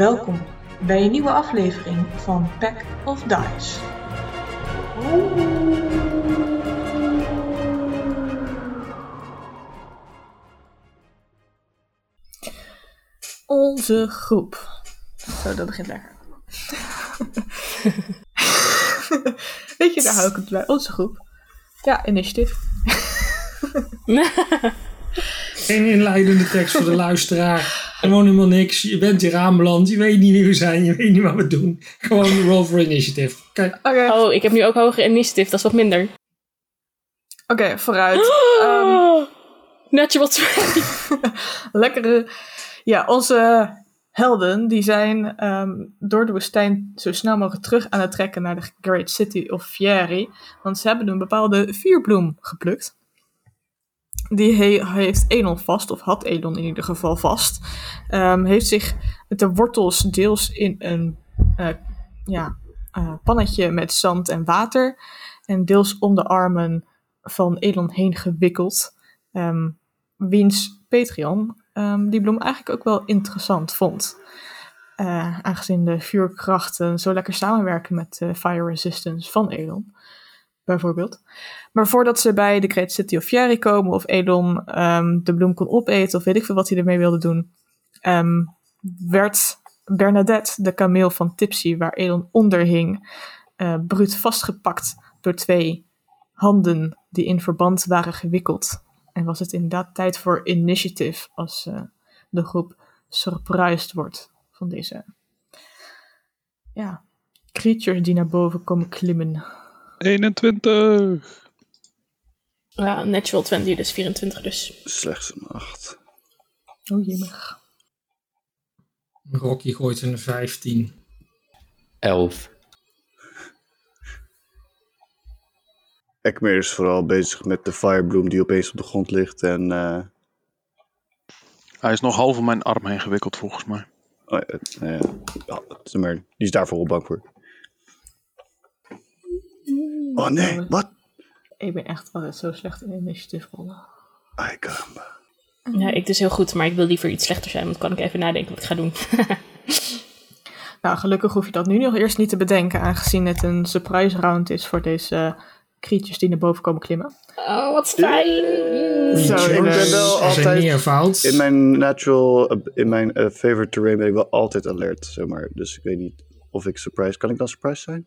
Welkom bij een nieuwe aflevering van Pack of Dice. Onze groep. Zo, dat begint lekker. Weet je, daar hou ik het bij. Onze groep. Ja, initiatief. Geen inleidende tekst voor de luisteraar. Gewoon helemaal niks. Je bent hier aanbeland. Je weet niet wie we zijn. Je weet niet wat we doen. Gewoon roll for initiative. Kijk. Oh, ik heb nu ook hoger initiatief, dat is wat minder. Oké, vooruit. Ehm, Oh, natural 20. lekkere. Ja, onze helden die zijn ehm, door de woestijn zo snel mogelijk terug aan het trekken naar de Great City of Fieri. Want ze hebben een bepaalde vuurbloem geplukt. Die he- heeft Elon vast, of had Elon in ieder geval vast. Ehm, heeft zich met de wortels deels in een eh, ja, eh, pannetje met zand en water. En deels om de armen van Elon heen gewikkeld. Ehm, wiens Patreon ehm, die bloem eigenlijk ook wel interessant vond. Eh, aangezien de vuurkrachten zo lekker samenwerken met de fire resistance van Elon, bijvoorbeeld. Maar voordat ze bij de Great City of Fieri komen, of Elon ehm, de bloem kon opeten, of weet ik veel wat hij ermee wilde doen, ehm, werd Bernadette, de kameel van Tipsy, waar Elon onder hing, eh bruut vastgepakt door twee handen die in verband waren gewikkeld. En was het inderdaad tijd voor initiative als eh, de groep surprised wordt van deze ja, creatures die naar boven komen klimmen. 21. Ja, natural 20, dus 24 dus. Slechts een 8. Oh jemig. Rocky gooit een 15. 11. Ekmer is vooral bezig met de firebloom die opeens op de grond ligt. En eh, Hij is nog half om mijn arm heen gewikkeld volgens mij. oh, ja, nou ja, ja, zeg maar, die is daarvoor wel bang voor. Oh nee, wat? Ik ben echt altijd zo slecht in initiative rollen. Ai caramba. Ja, ik dus heel goed, maar ik wil liever iets slechter zijn, want dan kan ik even nadenken wat ik ga doen. Nou, gelukkig hoef je dat nu nog eerst niet te bedenken, aangezien het een surprise round is voor deze creatures die naar boven komen klimmen. oh, wat fijn! Zo, ik ben wel altijd-. In mijn natural, in mijn uh, favorite terrain ben ik wel altijd alert, zeg maar. Dus ik weet niet of ik surprise, kan ik dan surprise zijn?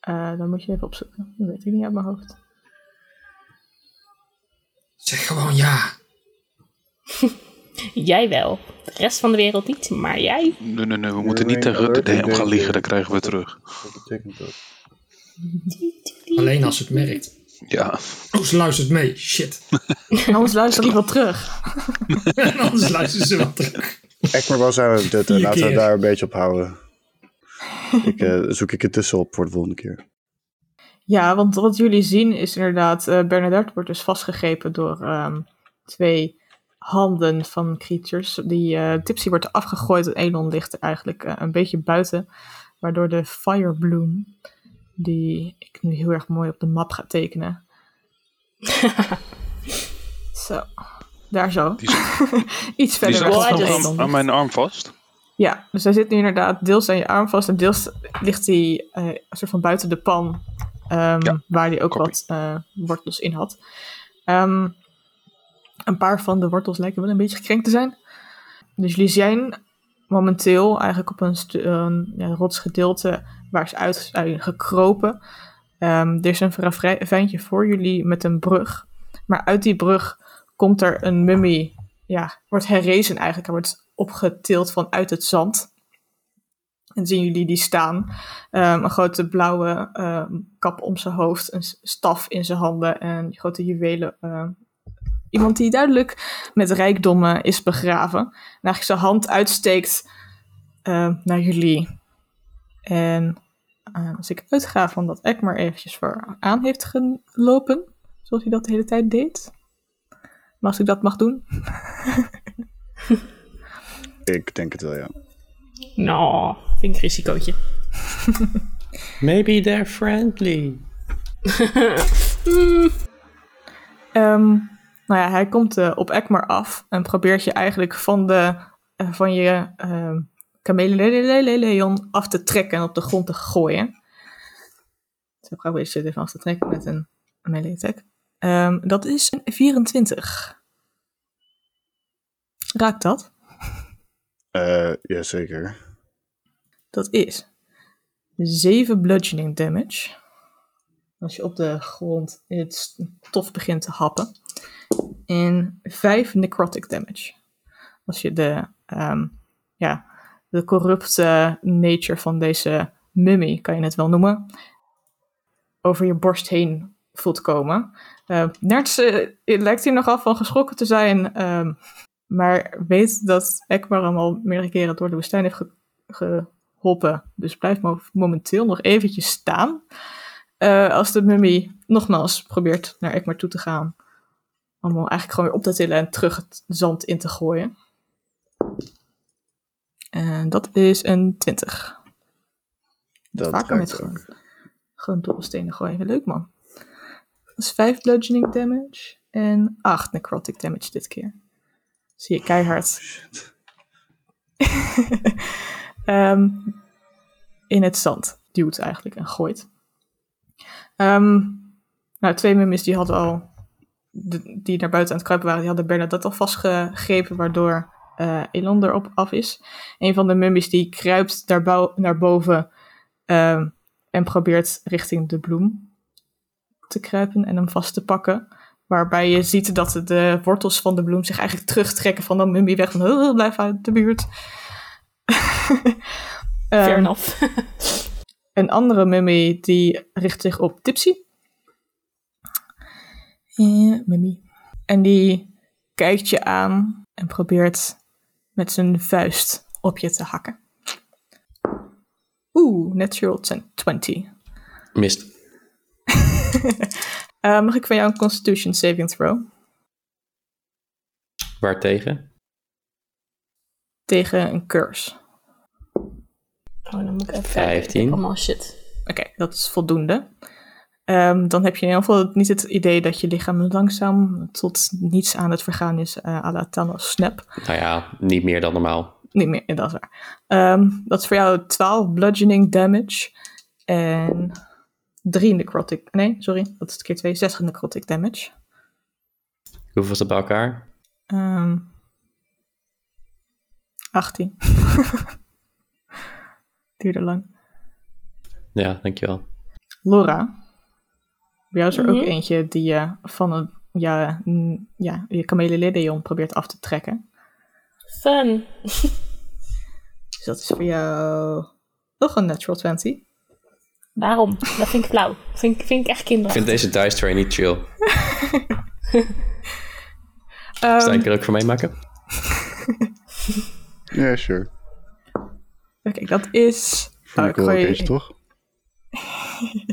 Eh, dan moet je even opzoeken. Dat weet ik niet uit mijn hoofd. Zeg gewoon ja. Jij wel. De rest van de wereld niet, maar jij. Nee, nee, nee, we moeten niet tegen de alert DM gaan and liegen, dan krijgen we het terug. Wat betekent dat? Alleen als het merkt. Ja, Oh, ze luistert mee. Shit. En anders luister ik wel terug. en anders luisteren ze wel terug. Ekmer, waar zijn we met dit? Vier Laten we daar een beetje op houden. ik, eh, zoek ik het tussenop voor de volgende keer. Ja, want wat jullie zien is inderdaad, eh Bernadette wordt dus vastgegrepen door ehm, twee handen van creatures. Die eh, Tipsy wordt afgegooid en Elon ligt er eigenlijk eh, een beetje buiten. Waardoor de Firebloom, die ik nu heel erg mooi op de map ga tekenen. zo, daar zo. die Iets die is verder echt goed aan, mijn arm vast. Ja, dus hij zit nu inderdaad deels aan je arm vast en deels ligt hij eh, een soort van buiten de pan, ehm, Ja, waar hij ook copy. wat eh, wortels in had. Ehm, een paar van de wortels lijken wel een beetje gekrenkt te zijn. Dus jullie zijn momenteel eigenlijk op een ja, rotsgedeelte waar ze uit zijn gekropen. Ehm, er is een ravijntje voor jullie met een brug. Maar uit die brug komt er een mummie, ja, wordt herrezen eigenlijk. Hij wordt opgetild vanuit het zand. En zien jullie die staan. Ehm, een grote blauwe ehm, kap om zijn hoofd, een staf in zijn handen en grote juwelen. ehm. iemand die duidelijk met rijkdommen is begraven. En eigenlijk zijn hand uitsteekt ehm, naar jullie. En als ik uitga van dat Ekmer eventjes voor aan heeft gelopen, zoals hij dat de hele tijd deed. Maar als ik dat mag doen. Ik denk het wel, ja. Nou, vind ik een risicootje. Maybe they're friendly. Ehm, nou ja, hij komt eh, op Ekmer af en probeert je eigenlijk van, de, eh, van je ehm, chameleon af te trekken en op de grond te gooien. Zo probeer je even af te trekken met een melee attack. Ehm, dat is een 24. Raakt dat? Eh, jazeker. Dat is 7 bludgeoning damage. Als je op de grond het stof begint te happen. En 5 necrotic damage. Als je de, ehm, ja, de corrupte nature van deze mummy, kan je het wel noemen, over je borst heen voelt komen. Uh, lijkt hier nogal van geschrokken te zijn, ehm, maar weet dat Ekbar hem al meerdere keren door de woestijn heeft ge- geholpen. Dus blijft mo- momenteel nog eventjes staan. Eh, als de mummy nogmaals probeert naar Ekmar toe te gaan. Om hem eigenlijk gewoon weer op te tillen en terug het zand in te gooien. En dat is een 20. Dat Vaker met gewoon, gewoon dobbelstenen gooien. Leuk man. Dat is 5 bludgeoning damage en 8 necrotic damage dit keer. Zie je keihard. Shit. Ehm, in het zand duwt eigenlijk en gooit. Ehm, nou, twee mummies die hadden al, die naar buiten aan het kruipen waren, die hadden Bernadette al vastgegrepen, waardoor eh Elon erop af is. Een van de mummies die kruipt daar naar boven ehm, en probeert richting de bloem te kruipen en hem vast te pakken. Waarbij je ziet dat de wortels van de bloem zich eigenlijk terugtrekken van de mummie weg. Van, "Oh, blijf uit de buurt. Fair Ehm, enough. een andere mummy die richt zich op Tipsy. Mummy. En die kijkt je aan en probeert met zijn vuist op je te hakken. Oeh, natural 20. Mist. Eh, mag ik van jou een Constitution saving throw? Waartegen? Tegen een curse. Oh, dan moet ik even 15. kijken. Allemaal shit. Oké, dat is voldoende. Ehm, dan heb je in ieder geval niet het idee dat je lichaam langzaam tot niets aan het vergaan is eh à la Thanos Snap. Nou ja, niet meer dan normaal. Niet meer, dat is waar. Ehm, dat is voor jou 12 bludgeoning damage en 3 necrotic. Nee, sorry, dat is keer 2, 6 necrotic damage. Hoeveel is dat bij elkaar? Ehm 18. Duurde lang. Ja, dankjewel. Laura, bij jou is er ook Mhm. eentje die je van een, ja, ja, je chameleon probeert af te trekken. Fun. Dus dat is voor jou nog een natural 20. Waarom? Dat vind ik flauw. Vind, ik- vind ik echt Ik kinderachtig. vind deze dice tray niet chill. Ehm, Zou ik er ook voor meemaken? Ja, sure. Oké, dat is... Oh, ik wel toch?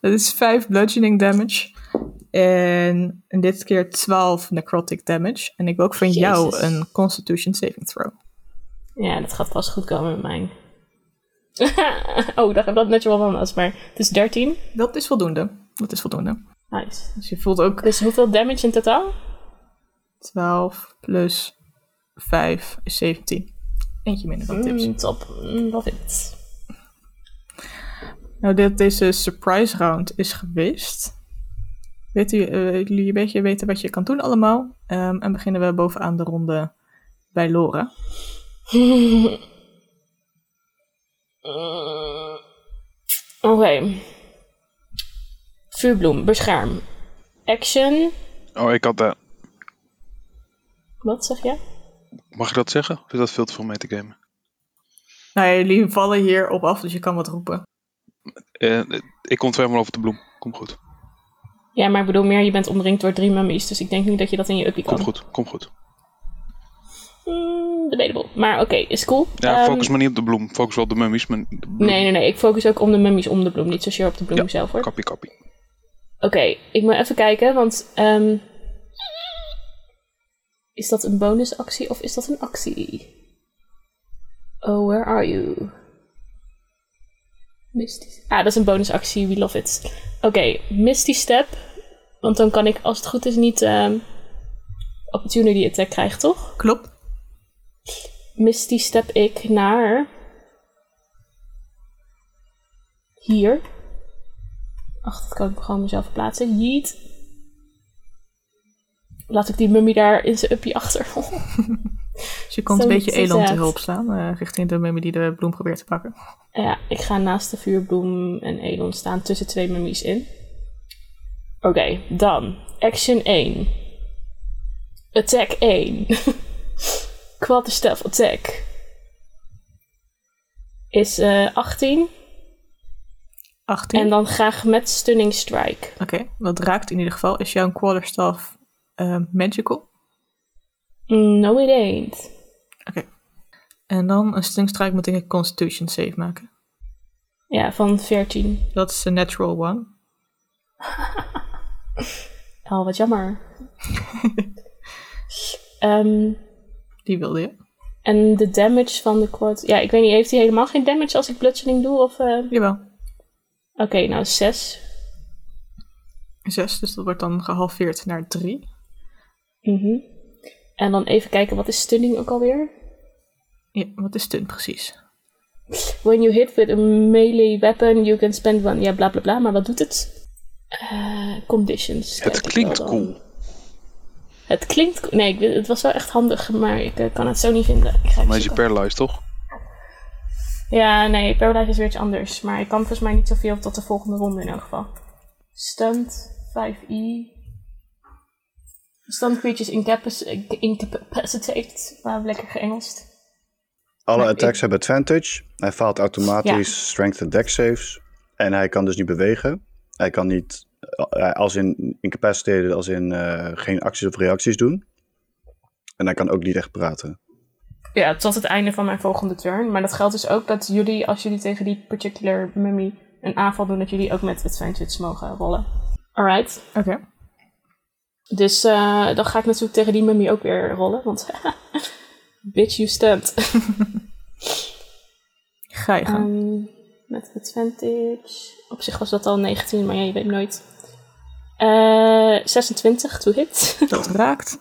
Dat is 5 bludgeoning damage. En, en dit keer 12 necrotic damage. En ik wil ook van jou een constitution saving throw. Ja, dat gaat vast goed komen met mij. oh, dat dat natural one was, maar het is 13. Dat is voldoende. Dat is voldoende. Nice. Dus je voelt ook Dus hoeveel damage in totaal? 12 plus 5 is 17. Eentje minder dan tips. Mm, top. Mm, Love it. Nou, dit, deze surprise round is geweest. Weet u, eh, jullie een beetje weten wat je kan doen allemaal. Ehm, en beginnen we bovenaan de ronde bij Laura. Oké. Vuurbloem, bescherm. Action. Oh, ik had... eh, Wat zeg je? Mag ik dat zeggen? Of is dat veel te veel mee te gamen? Nou jullie vallen hier op af, dus je kan wat roepen. Eh, ik kom twee maal over de bloem. Komt goed. Ja, maar ik bedoel meer, je bent omringd door drie mummies, dus ik denk niet dat je dat in je uppie kan. Komt goed. Komt goed. Mm, debatable. Maar oké, is cool. Ja, Ehm, focus maar niet op de bloem. Focus wel op de mummies. Maar de bloem. Nee, nee, nee. Ik focus ook om de mummies om de bloem, niet zozeer op de bloem Ja, zelf hoor. Kappie, kappie. Oké, ik moet even kijken, want ehm, is dat een bonusactie of is dat een actie? Oh, where are you? Misty. Ah, dat is een bonusactie. We love it. Oké, Misty Step. Want dan kan ik, als het goed is, niet ehm, opportunity attack krijgen, toch? Klopt. Misty step ik naar... Hier. Ach, dat kan ik gewoon mezelf verplaatsen. Yeet. Laat ik die mummy daar in zijn uppie achter. Dus je komt een beetje Elon te hulp slaan, eh, richting de mummy die de bloem probeert te pakken. Ja, ik ga naast de vuurbloem en Elon staan tussen twee mummies in. Oké, dan. Action 1. Attack 1. Quarterstaff attack. Is eh 18. 18. En dan graag met stunning strike. Oké, dat raakt in ieder geval. Is jouw quarterstaff eh, magical? Mm, No, it ain't. En dan een sting strike moet ik een constitution save maken. Ja, van 14. Dat is een natural one. Oh, wat jammer. Ehm, Die wilde je. en de damage van de quad... Ja, ik weet niet, heeft hij helemaal geen damage als ik bludgeoning doe? Of, eh, Jawel. Oké, nou 6. Zes, dus dat wordt dan gehalveerd naar Mhm. En dan even kijken, wat is stunning ook alweer? Ja, wat is stun precies? When you hit with a melee weapon, you can spend one... Ja, bla bla bla, maar wat doet het? Eh, conditions. Het klinkt cool. Het klinkt... Nee, ik, het was wel echt handig, maar ik eh, kan het zo niet vinden. Ik ga Maar is je paralyzed, toch? Ja, nee, Paralyze is weer iets anders. Maar ik kan volgens mij niet zoveel tot de volgende ronde in elk geval. Stunt, 5e. Stunt creatures incapac- incapacitated. Wauw, lekker geëngelst. Alle Maar attacks ik- hebben advantage. Hij faalt automatisch strength en dex saves. En hij kan dus niet bewegen. Hij kan niet, eh, als in incapacitated, als in eh, geen acties of reacties doen. En hij kan ook niet echt praten. Ja, tot het einde van mijn volgende turn. Maar dat geldt dus ook dat jullie, als jullie tegen die particular mummy een aanval doen, dat jullie ook met advantage mogen rollen. Alright. Oké. Dus eh, dan ga ik natuurlijk tegen die mummy ook weer rollen. Want bitch, you stunt. Ga je gaan. Ehm, met advantage. Op zich was dat al 19, maar ja, je weet nooit. Eh 26 to hit. dat raakt.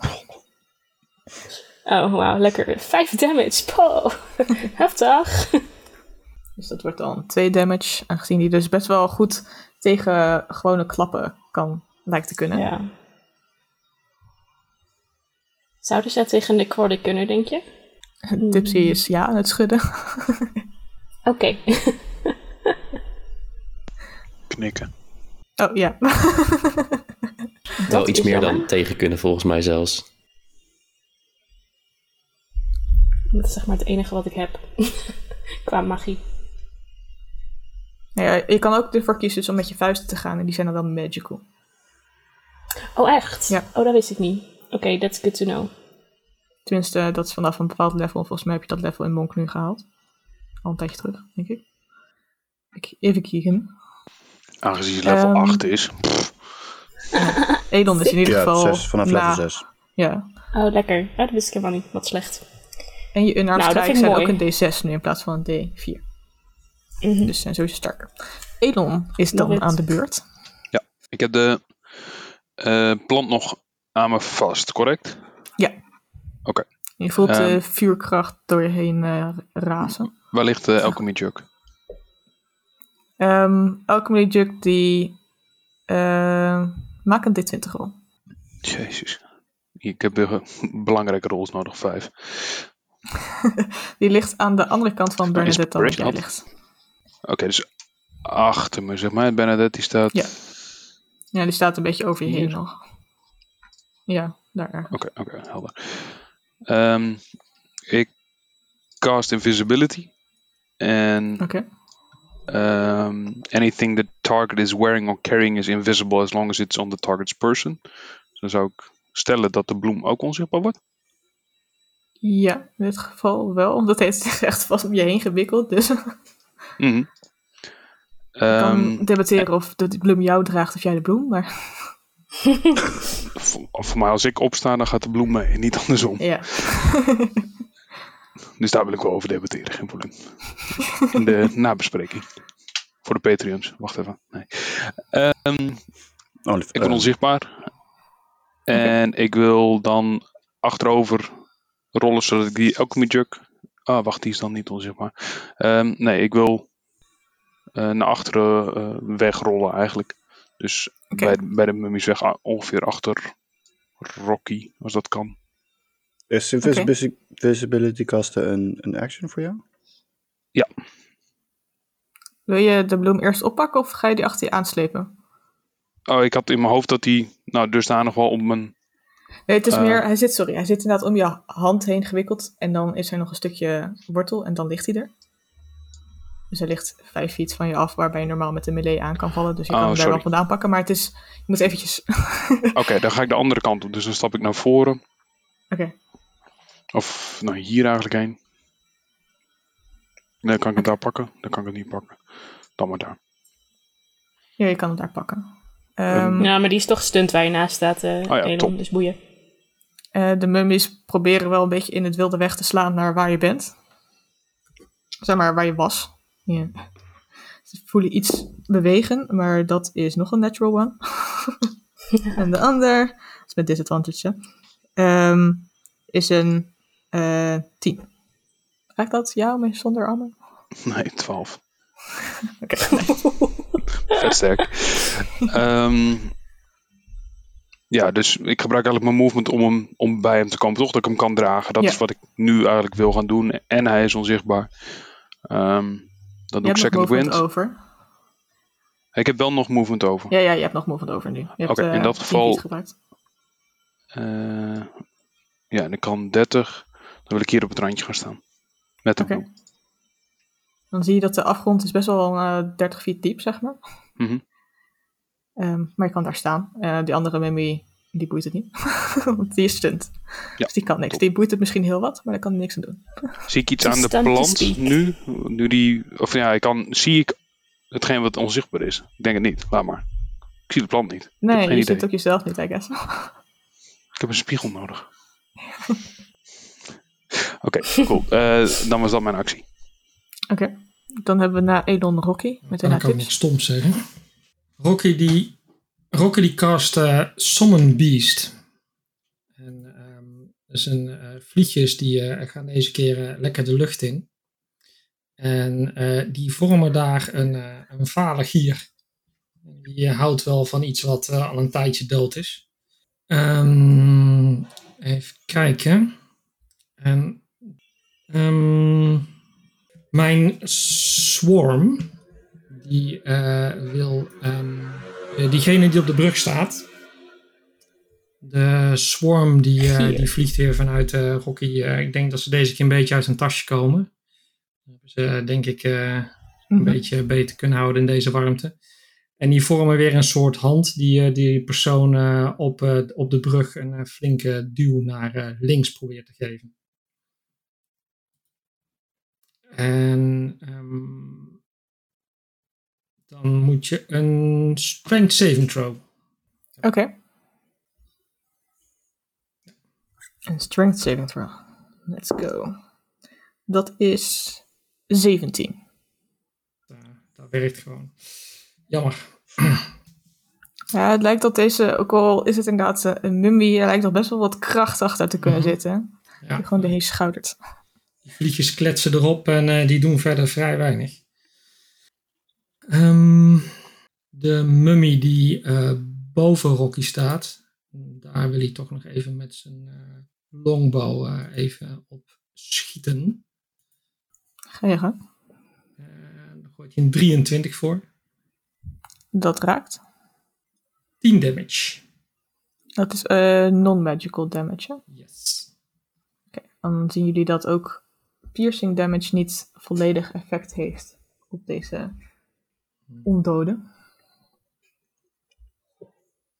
Oh, wauw, lekker. 5 damage. Po. Heftig. Dus dat wordt dan 2 damage. Aangezien die dus best wel goed tegen gewone klappen kan, lijkt te kunnen. Ja. Zouden zij tegen een necrotic kunnen, denk je? Tipsy is ja aan het schudden. Oké. Knikken. Oh ja. Wel iets meer jammer. dan tegen kunnen volgens mij zelfs. Dat is zeg maar het enige wat ik heb. Qua magie. ja. Je kan ook ervoor kiezen dus om met je vuisten te gaan. En die zijn dan wel magical. Oh, echt? Ja. Oh, dat wist ik niet. Oké, that's good to know. Tenminste, dat is vanaf een bepaald level. Volgens mij heb je dat level in Monk nu gehaald. Al een tijdje terug, denk ik. Ik- Even kijken. Aangezien je level Ehm, 8 is. Pff, Elon is in ieder Ja, geval... zes, vanaf level na- 6. Ja. Oh, lekker. Ja, dat wist ik helemaal niet. Wat slecht. En je unarmed Nou, dat strikes zijn ook een D6 nu in plaats van een D4. Mhm. Dus ze zijn sowieso sterker. Elon is dan aan de beurt. ik heb de eh, plant nog me vast, correct? Je voelt de Ehm. vuurkracht door je heen eh, razen. Waar ligt de alchemy jug? Ehm Alchemy Jug die... eh, maak een D20 rol. Jezus. Ik heb eh, belangrijke rolls nodig, 5. Die ligt aan de andere kant van Bernadette dan jij ligt. Oké, dus achter me, zeg maar. Bernadette die staat. Ja. Ja, die staat een beetje over je heen nog. Ja, daar ergens. Oké, oké, helder. Ehm, ik cast invisibility. En Oké. ehm, anything the target is wearing or carrying is invisible as long as it's on the target's person. Dus dan zou ik stellen dat de bloem ook onzichtbaar wordt. Ja, in dit geval wel. Want dat heeft zich echt vast om je heen gewikkeld. Dus kan Ehm, debatteren of de bloem jou draagt of jij de bloem. Maar voor, voor mij, als ik opsta, dan gaat de bloem mee, en niet andersom. ja. Dus daar wil ik wel over debatteren, geen probleem. In de nabespreking. Voor de Patreons. Wacht even. Nee. Ehm, Oh, ik ben onzichtbaar. En ik wil dan achterover rollen zodat ik die alchemy jug Ah, wacht, die is dan niet onzichtbaar. Ehm, nee, ik wil eh, naar achteren eh, wegrollen eigenlijk. Dus bij, bij de mummies weg a- ongeveer achter Rocky, als dat kan. Is invisibility visibility casten een, een action voor jou? Wil je de bloem eerst oppakken of ga je die achter je aanslepen? Oh, ik had in mijn hoofd dat die nou dusdanig wel op mijn... Nee, het is Eh. meer, hij zit, sorry, hij zit inderdaad om je hand heen gewikkeld. En dan is er nog een stukje wortel en dan ligt hij er. Dus hij ligt vijf feet van je af, waarbij je normaal met de melee aan kan vallen. Dus je Oh, kan hem daar wel vandaan pakken, maar het is, je moet eventjes... Oké, dan ga ik de andere kant op. Dus dan stap ik naar voren. Oké, Of nou, hier eigenlijk heen. Dan kan ik het daar pakken. Dan kan ik het niet pakken. Dan maar daar. ja, je kan hem daar pakken. Ehm, Ja, maar die is toch stunt waar je naast staat, eh ja, Elon, top. dus boeien. eh, de mummies proberen wel een beetje in het wilde weg te slaan naar waar je bent. Zeg maar, waar je was. Ja. Ze voelen iets bewegen, maar dat is nog een natural one. en de ander, dat is met disadvantage, ehm, is een eh 10. Raakt dat jou met zonder armen? Nee, 12. Oké. Vet sterk. Ehm, ja, dus ik gebruik eigenlijk mijn movement om, hem, om bij hem te komen. Toch dat ik hem kan dragen. Dat Ja. is wat ik nu eigenlijk wil gaan doen. En hij is onzichtbaar. Ehm, dan doe Je ik second wind. over. Ik heb wel nog movement over. Ja, ja, je hebt nog movement over nu. Oké, in eh, dat 10 geval-. Eh, ja, en ik kan 30. Dan wil ik hier op het randje gaan staan. Met de bloem. Dan zie je dat de afgrond is best wel eh 30 feet diep, zeg maar. Ehm, maar je kan daar staan. Die andere mummy, die boeit het niet. Want die is stunt. Ja, dus die kan niks. top. Die boeit het misschien heel wat, maar daar kan hij niks aan doen. Zie ik iets aan de plant nu? Nu die. Of ja, ik kan. Zie ik hetgeen wat onzichtbaar is? Ik denk het niet. Laat maar. Ik zie de plant niet. Nee, geen je idee. ziet ook jezelf niet, I guess. Ik heb een spiegel nodig. Oké, cool. Eh, dan was dat mijn actie. Oké. Dan hebben we na Elon Rocky met kan een ik ook nog stom zeggen. Rocky die, Rocky die cast eh, Summon Beast. En, dat een eh vliegjes die eh, gaan deze keer eh, lekker de lucht in. En die vormen daar een, een vale gier. Die houdt wel van iets wat al een tijdje dood is. Ehm, even kijken. En, ehm, mijn swarm, die wil, ehm, eh, diegene die op de brug staat, de swarm die, eh, die vliegt weer vanuit eh, Rocky. eh, ik denk dat ze deze keer een beetje uit zijn tasje komen. Dan hebben ze eh, denk ik eh, een Mhm. beetje beter kunnen houden in deze warmte. En die vormen weer een soort hand die eh, die persoon eh, op, eh, op de brug een eh, flinke duw naar eh, links probeert te geven. En ehm, dan moet je een strength saving throw. Oké. Een strength saving throw. Let's go. Dat is 17. Dat, dat werkt gewoon. Jammer. Ja, het lijkt dat deze, ook al is het inderdaad eh, een mummie, er lijkt nog best wel wat kracht achter te kunnen Mhm. zitten. Ja, Die gewoon erheen schoudert. Die vliegjes kletsen erop en eh, die doen verder vrij weinig. Ehm, de mummy die eh, boven Rocky staat, daar wil hij toch nog even met zijn eh, longbow eh, even op schieten. Ga je gang. Daar gooit hij een 23 voor. Dat raakt. 10 damage. Dat is non-magical damage. hè? Yes. Dan zien jullie dat ook piercing damage niet volledig effect heeft op deze ondoden.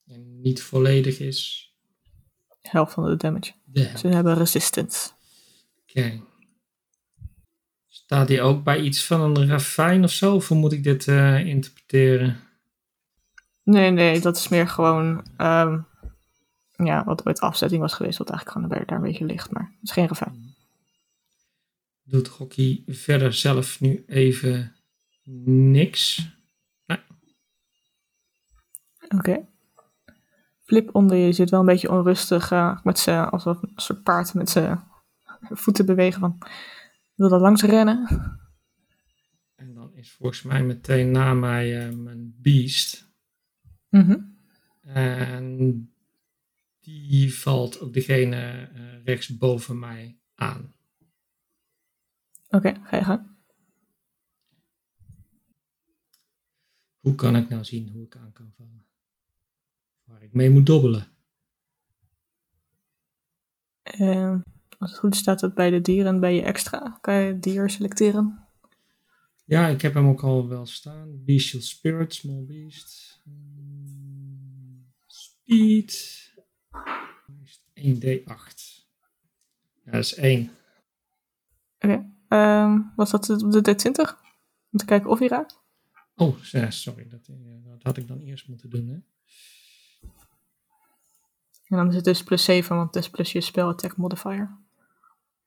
En niet volledig is. Helft van de damage. Ze hebben resistance. Oké. Staat hij ook bij iets van een ravijn of zo? Of hoe moet ik dit eh, interpreteren? Nee, nee, dat is meer gewoon ehm, ja, wat ooit afzetting was geweest, wat eigenlijk gewoon daar, een beetje ligt, maar het is geen gevaar. Doet Rocky verder zelf nu even niks? Oké. Flip onder je zit wel een beetje onrustig, eh, met zijn, alsof een soort paard met zijn voeten bewegen van. wil er langs rennen. En dan is volgens mij meteen na mij eh, mijn beest. Mhm. En die valt ook degene uh, rechts boven mij aan. Oké, okay, ga je gang. Hoe kan ik nou zien hoe ik aan kan vallen? Waar ik mee moet dobbelen. Uh, als het goed staat het bij de dieren bij je extra. Kan je dier selecteren? Ja, ik heb hem ook al wel staan. Bestial Spirit, Small Beast. Speed. 1d8. Ja, dat is 1. Oké. Okay. Um, was dat de D20? Om te kijken of hij raakt? Oh, sorry. Dat, dat had ik dan eerst moeten doen, hè? En dan is het dus plus 7, want het is plus je spell attack modifier.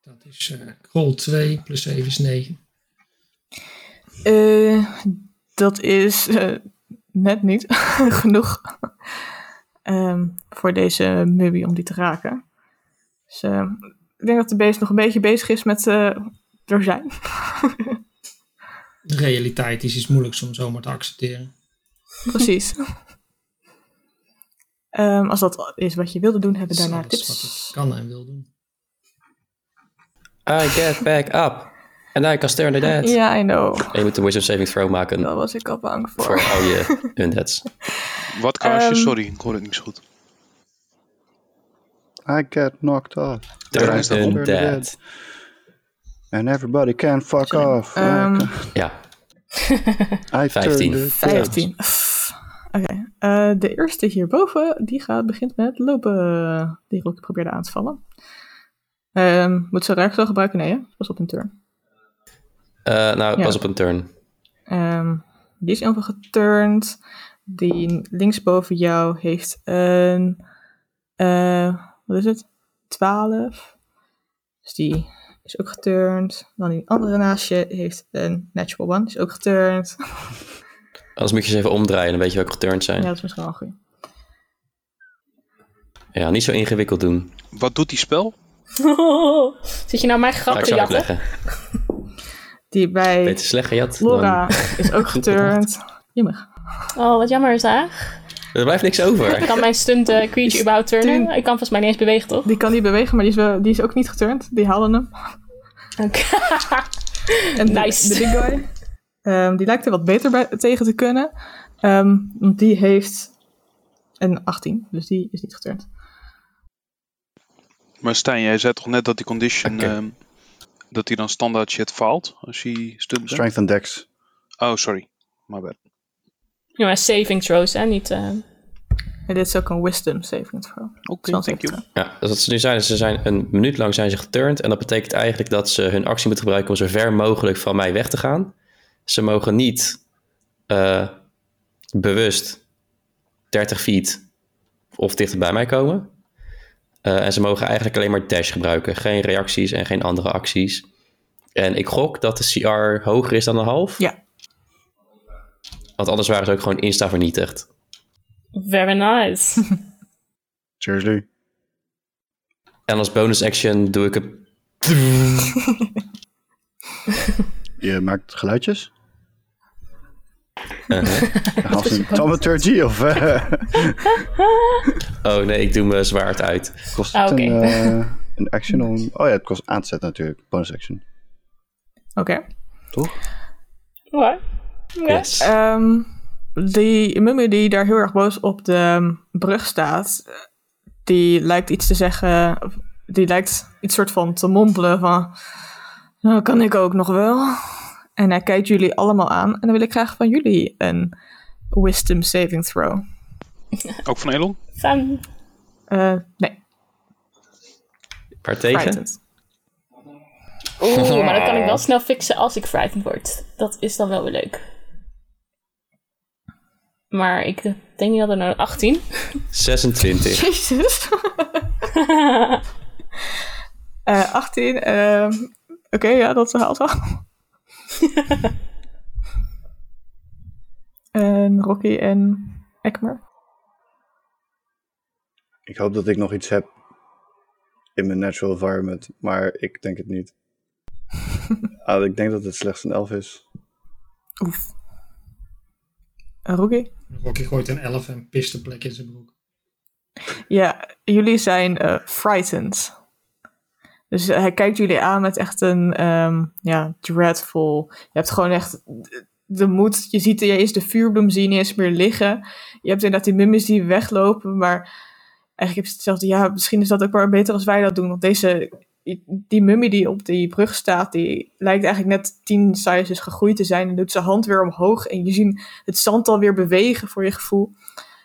Dat is uh, roll 2 plus 7 is 9. Uh, dat is uh, net niet genoeg um, voor deze mubby om die te raken. Dus ik denk dat de beest nog een beetje bezig is met er zijn. de realiteit is iets moeilijks om zomaar te accepteren. Precies. um, als dat is wat je wilde doen, hebben we daarna tips. wat ik kan en wil doen. I get back up. And I can stare at the dead. Ja, yeah, I know. En je moet een wisdom saving throw maken. Daar was ik al bang voor. Voor al je undeads. Wat kaasje? Um, Sorry, ik hoor het niet zo goed. I get knocked off. Turn is undead. And everybody can fuck off. Um, Ja, I 15. turned it 15. Oké. Okay. Uh, de eerste hierboven, die gaat, begint met lopen. Die Rocky probeerde aan te vallen. Um, moet ze reactie gebruiken? Nee, hè? Pas op een turn. Uh, nou, Ja. pas op een turn. Um, die is even geturnd. Die linksboven jou heeft een. Uh, wat is het? 12. Dus die is ook geturnd. Dan die andere naast je heeft een natural one. Die is ook geturnd. Anders moet je ze even omdraaien, dan weet je welke geturnd zijn. Ja, Ja, dat is misschien wel goed. niet zo ingewikkeld doen. Wat doet die spel? Zit je nou mijn Ga grap ik te zo jatten? Die bij Beter slecht gejat. Laura dan- is ook geturnd. Jemig. Oh, wat jammer is dat. Er blijft niks over. Kan mijn stunt creature überhaupt turnen? Ik kan volgens mij niet eens bewegen, toch? Die kan niet bewegen, maar die is, wel, die is ook niet geturnd. Die haalde hem. Oké. De- Nice. de, big guy, ehm, die lijkt er wat beter bij, tegen te kunnen. Ehm, want die heeft een 18, dus die is niet geturnd. Maar Stijn, jij zei toch net dat die condition... Ehm, dat hij dan standaard shit faalt als hij stunt? Strength and Dex. Oh, sorry. My bad. Ja, maar saving throws, hè? Niet... eh, En dit is ook een wisdom saving throw. Oké, Zal thank you. Ja, dus wat ze nu zijn, is ze zijn een minuut lang zijn ze geturnd. En dat betekent eigenlijk dat ze hun actie moeten gebruiken om zo ver mogelijk van mij weg te gaan. Ze mogen niet eh, bewust 30 feet of dichter bij mij komen. Eh, en ze mogen eigenlijk alleen maar dash gebruiken. Geen reacties en geen andere acties. En ik gok dat de CR hoger is dan een half. Ja. Want anders waren ze ook gewoon insta vernietigd. very nice. Seriously. En als bonus action doe ik het Je maakt geluidjes? Uh-huh. Als een thaumaturgy of eh, Oh nee, ik doe mijn zwaard uit. kost Ah, het oké. een, eh, een action om... Oh ja, het kost aan te zetten natuurlijk. Bonus action. Oké. Toch? Ja. Yes. Ehm, die mummie die daar heel erg boos op de brug staat, die lijkt iets te zeggen, die lijkt iets soort van te mompelen van, nou kan ik ook nog wel. En hij kijkt jullie allemaal aan en dan wil ik graag van jullie een wisdom saving throw. Ook van Elon? Fun. Eh, nee, Waar tegen? Oeh, maar dat kan ik wel snel fixen als ik frightened word. Dat is dan wel weer leuk. Maar ik denk niet dat er nou 18. 26. Jezus. Eh 18, ehm, oké, ja, dat haalt wel. en Rocky en Ekmer. Ik hoop dat ik nog iets heb in mijn natural environment, maar ik denk het niet. Ah, ik denk dat het slechts een 11 is. Oef. Een Rookie? Rocky gooit een 11 en pist de plek in zijn broek. Ja, jullie zijn eh, frightened. Dus hij kijkt jullie aan met echt een, ehm, ja, dreadful. Je hebt gewoon echt de moed. Je ziet je eerst de vuurbloem zien, niet eens meer liggen. Je hebt inderdaad die mummies die weglopen, maar eigenlijk heb je hetzelfde. Ja, misschien is dat ook wel beter als wij dat doen. Want deze, die mummie die op die brug staat, die lijkt eigenlijk net tien sizes gegroeid te zijn. En doet zijn hand weer omhoog en je ziet het zand alweer bewegen voor je gevoel.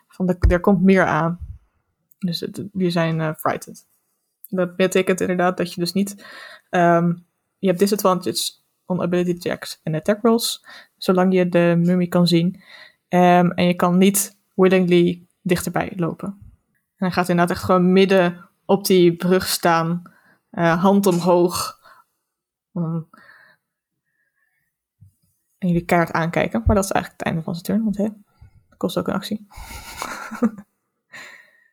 Van de, er komt meer aan. Dus het, zijn eh, frightened. Dat betekent inderdaad dat je dus niet... ehm, je hebt disadvantage on ability checks en attack rolls. Zolang je de mummie kan zien. Ehm, en je kan niet willingly dichterbij lopen. En hij gaat inderdaad echt gewoon midden op die brug staan. eh, hand omhoog. En jullie keihard aankijken. Maar dat is eigenlijk het einde van zijn turn. Want hè, dat kost ook een actie.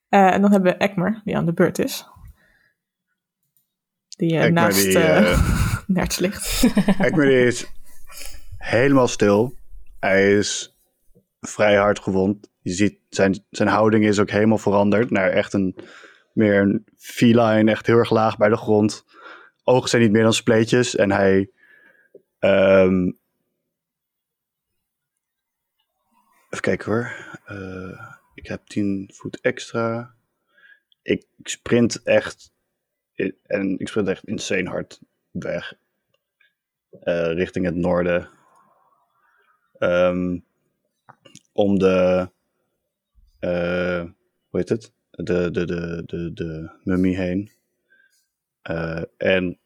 Eh, en dan hebben we Ekmer, die aan de beurt is. Die eh, naast die, Nerts ligt. Ekmer is helemaal stil. Hij is vrij hard gewond. Je ziet, zijn, zijn houding is ook helemaal veranderd naar echt een meer een feline, echt heel erg laag bij de grond. Ogen zijn niet meer dan spleetjes en hij ehm, even kijken hoor. Ik heb 10 voet extra. Ik sprint echt en ik sprint echt insane hard weg eh, richting het noorden. Ehm, om de. eh, hoe heet het? De, de, de, de, de mummie heen. Eh, en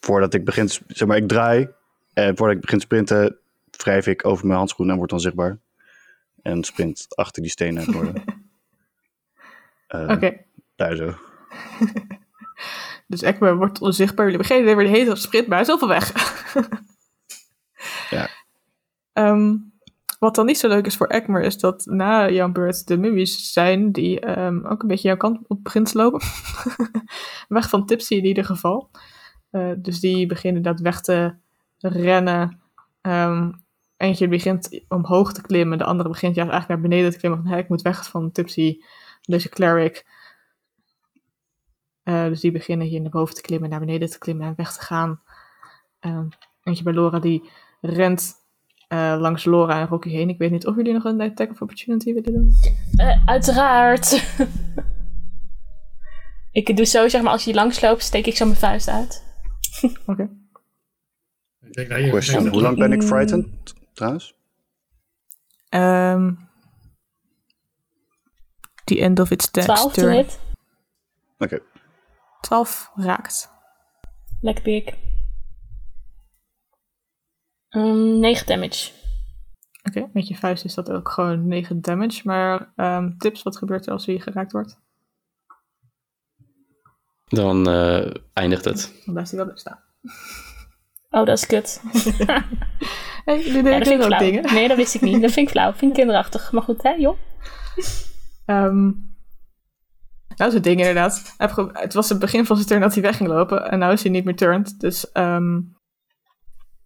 voordat ik begin, zeg maar, ik draai. En voordat ik begin te sprinten, wrijf ik over mijn handschoen en word dan zichtbaar. En sprint achter die stenen naar het noorden. Eh, Oké. Daar zo. Dus Ekmer wordt onzichtbaar. Jullie beginnen weer de hele sprint, maar hij is al van weg. Ja. Ehm, wat dan niet zo leuk is voor Ekmer, is dat na jouw beurt de mummies zijn die ehm, ook een beetje jouw kant op begint te lopen. weg van Tipsy in ieder geval. Eh, dus die beginnen dat weg te rennen. Ehm, eentje begint omhoog te klimmen, de andere begint juist eigenlijk naar beneden te klimmen. Van, "Hé, ik moet weg van Tipsy, deze cleric. Eh, dus die beginnen hier naar boven te klimmen, naar beneden te klimmen en weg te gaan. Ehm, eentje bij Laura die rent eh, langs Laura en Rocky heen. Ik weet niet of jullie nog een attack of opportunity willen doen. Eh, uiteraard. ik doe zo, zeg maar, als je langs loopt, steek ik zo mijn vuist uit. Oké. Question, hoe lang ben ik frightened trouwens? Ehm the end of its next 12 to turn. Oké. 12 raakt. Lekker pik. Um, 9 damage. Oké, met je vuist is dat ook gewoon 9 damage. Maar ehm, tips, wat gebeurt er als hij geraakt wordt? Dan eh, eindigt het. Dan blijft hij wel staan. Oh, dat is kut. Hey, Ja, ik ook flauw. dingen. Nee, dat wist ik niet. Dat vind ik flauw. Vind ik kinderachtig. Maar goed, hè, joh. Ehm nou, zo'n ding inderdaad. Het was het begin van zijn turn dat hij weg ging lopen. En nu is hij niet meer turned. Dus, ehm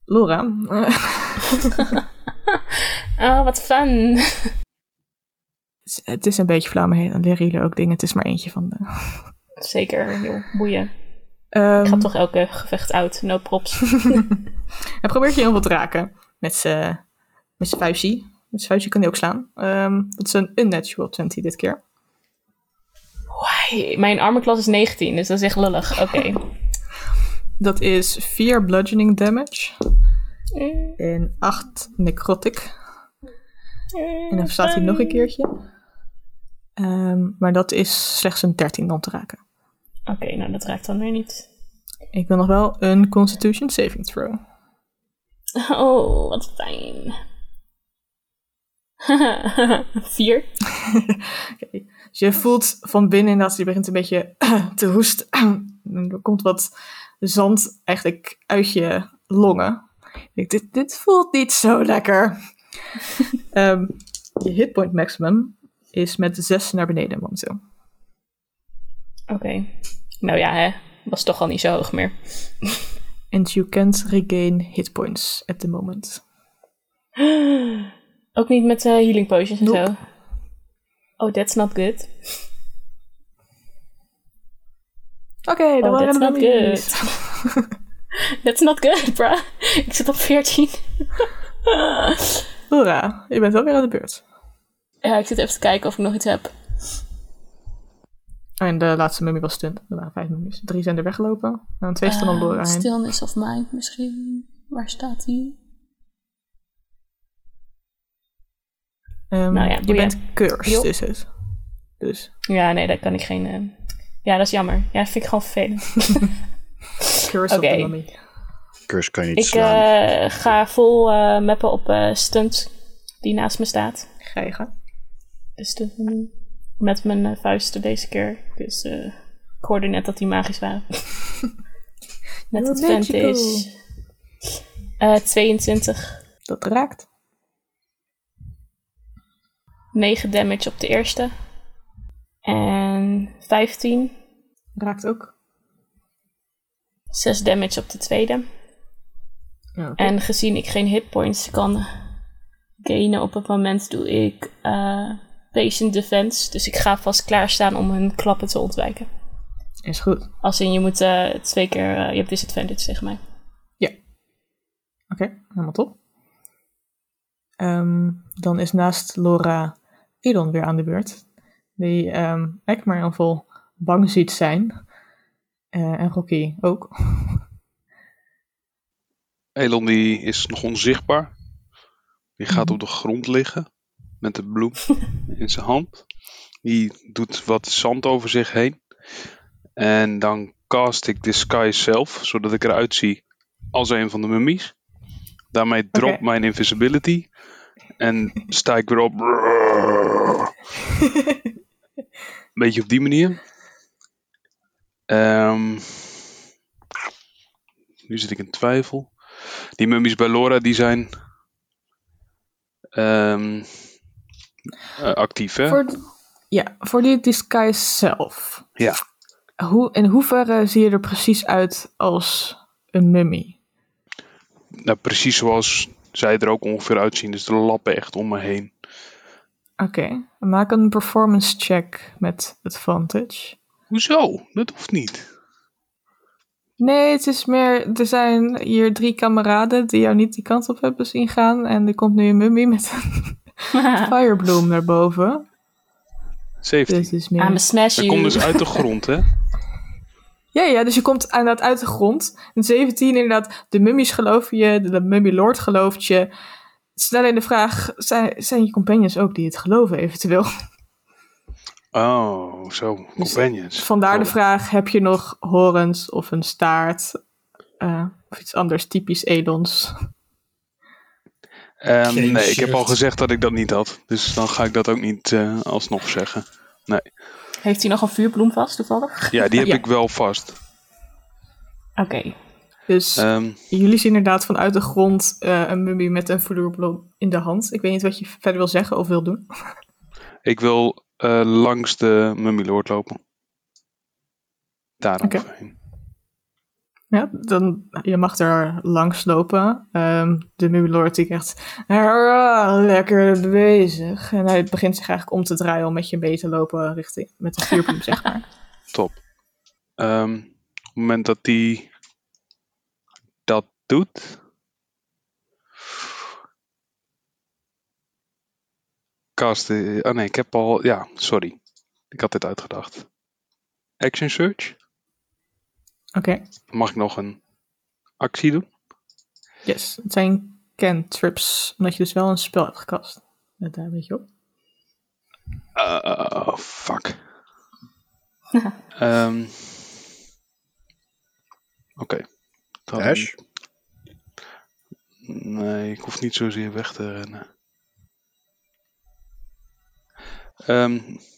Laura. Oh, wat fun. het is een beetje flauw, maar dan leren jullie ook dingen. Het is maar eentje van de... Zeker, joh. Boeien. Ehm, Ik ga toch elke gevecht uit. No props. Hij probeert je heel veel te raken. Met zijn met zijn vuistje. Met zijn vuistje kan hij ook slaan. Ehm, dat is een unnatural 20 dit keer. Mijn armor class is 19, dus dat is echt lullig. Oké. Dat is 4 bludgeoning damage. En 8 necrotic. En dan staat hij nog een keertje. Ehm, maar dat is slechts een 13 om te raken. Oké, nou dat raakt dan weer niet. Ik wil nog wel een constitution saving throw. Oh, wat fijn. Vier. Dus je voelt van binnen dat hij begint een beetje te hoesten. En er komt wat zand eigenlijk uit je longen. Ik denk, dit, dit voelt niet zo lekker. Ehm, je hitpoint maximum is met 6 naar beneden momenteel. Oké. Nou ja, hè. Was toch al niet zo hoog meer. And you can't regain hit points at the moment. Ook niet met eh, healing potions en Nope. zo. Oh, that's not good. Oké, dan Oh, waren that's de not mummies. That's not good, bruh. Ik zit op 14. Hoera, je bent wel weer aan de beurt. ja, ik zit even te kijken of ik nog iets heb. Oh, en de laatste mummie was stunt. Er waren vijf mummies. Drie zijn er weggelopen. En twee staan om Eh, Laura heen. Stillness of Mind misschien. Waar staat die? Ehm, nou ja, je bent cursed, is het. Dus Ja, nee, daar kan ik geen... eh, Ja, dat is jammer. Ja, vind ik gewoon vervelend. cursed Oké. op de. Curse kan je niet ik slaan. eh, ga vol eh, mappen op eh, stunt die naast me staat. Ga je gaan. De stunt met mijn vuisten deze keer. Dus eh, ik hoorde net dat die magisch waren. met You're advantage. Eh 22. Dat raakt. 9 damage op de eerste. En 15. Raakt ook. 6 damage op de tweede. Ja. En gezien ik geen hitpoints kan gainen op het moment, doe ik eh, patient defense. Dus ik ga vast klaarstaan om hun klappen te ontwijken. Is goed. Als in je moet eh, twee keer, eh, je hebt disadvantage tegen mij. Oké, helemaal top. Ehm, dan is naast Laura Elon weer aan de beurt. Die echt maar heel veel bang ziet zijn. Eh, en Rocky ook. Elon die is nog onzichtbaar. Die gaat op de grond liggen. Met de bloem in zijn hand. Die doet wat zand over zich heen. En dan cast ik Disguise zelf. Zodat ik eruit zie als een van de mummies. Daarmee drop mijn invisibility. En sta ik weer op. Beetje op die manier. Ehm, nu zit ik in twijfel. Die mummies bij Laura die zijn ehm, eh, actief, hè? Voor, ja, voor die disguise zelf. Ja. Hoe, in hoeverre zie je er precies uit als een mummy? Nou, precies zoals zij er ook ongeveer uitzien. Dus de lappen echt om me heen. Oké, maak een performance check met advantage. Hoezo? Dat hoeft niet. Nee, het is meer, er zijn hier drie kameraden die jou niet die kant op hebben zien gaan. En er komt nu een mummy met een firebloom naar boven. 17. Dus het is meer... I'm a smash Dat you. komt dus uit de grond, hè? Ja, ja, dus je komt inderdaad uit de grond. En 17 inderdaad, de mummies geloven je, de, de mummy lord gelooft je. Stel in de vraag, zijn, zijn je companions ook die het geloven eventueel? Oh, zo. Companions. Vandaar de Oh. vraag, heb je nog horens of een staart? eh, of iets anders typisch Elons? Ehm, nee, ik heb al gezegd dat ik dat niet had. Dus dan ga ik dat ook niet eh, alsnog zeggen. Heeft hij nog een vuurbloem vast, toevallig? Ja, die heb Ja. ik wel vast. Oké. Dus Ehm, jullie zien inderdaad vanuit de grond eh, een mummy met een vloerbloem in de hand. Ik weet niet wat je verder wil zeggen of wil doen. ik wil eh, langs de Mummy Lord lopen. Daar Oké. overheen. Ja, dan, je mag er langs lopen. Ehm, de Mumilord die krijgt "Ah, lekker bezig. En hij begint zich eigenlijk om te draaien om met je mee te lopen richting, met een vuurbloem, zeg maar. Top. Ehm, op het moment dat die dat doet. Cast. eh, Oh nee, ik heb al. Ja, sorry. Ik had dit uitgedacht. Action search. Oké, Mag ik nog een actie doen? yes. Het zijn cantrips, omdat je dus wel een spel hebt gekast. Let daar een beetje op. Oh, fuck. Ehm Oké. Ash? Nee, ik hoef niet zozeer weg te rennen. Ehm, ik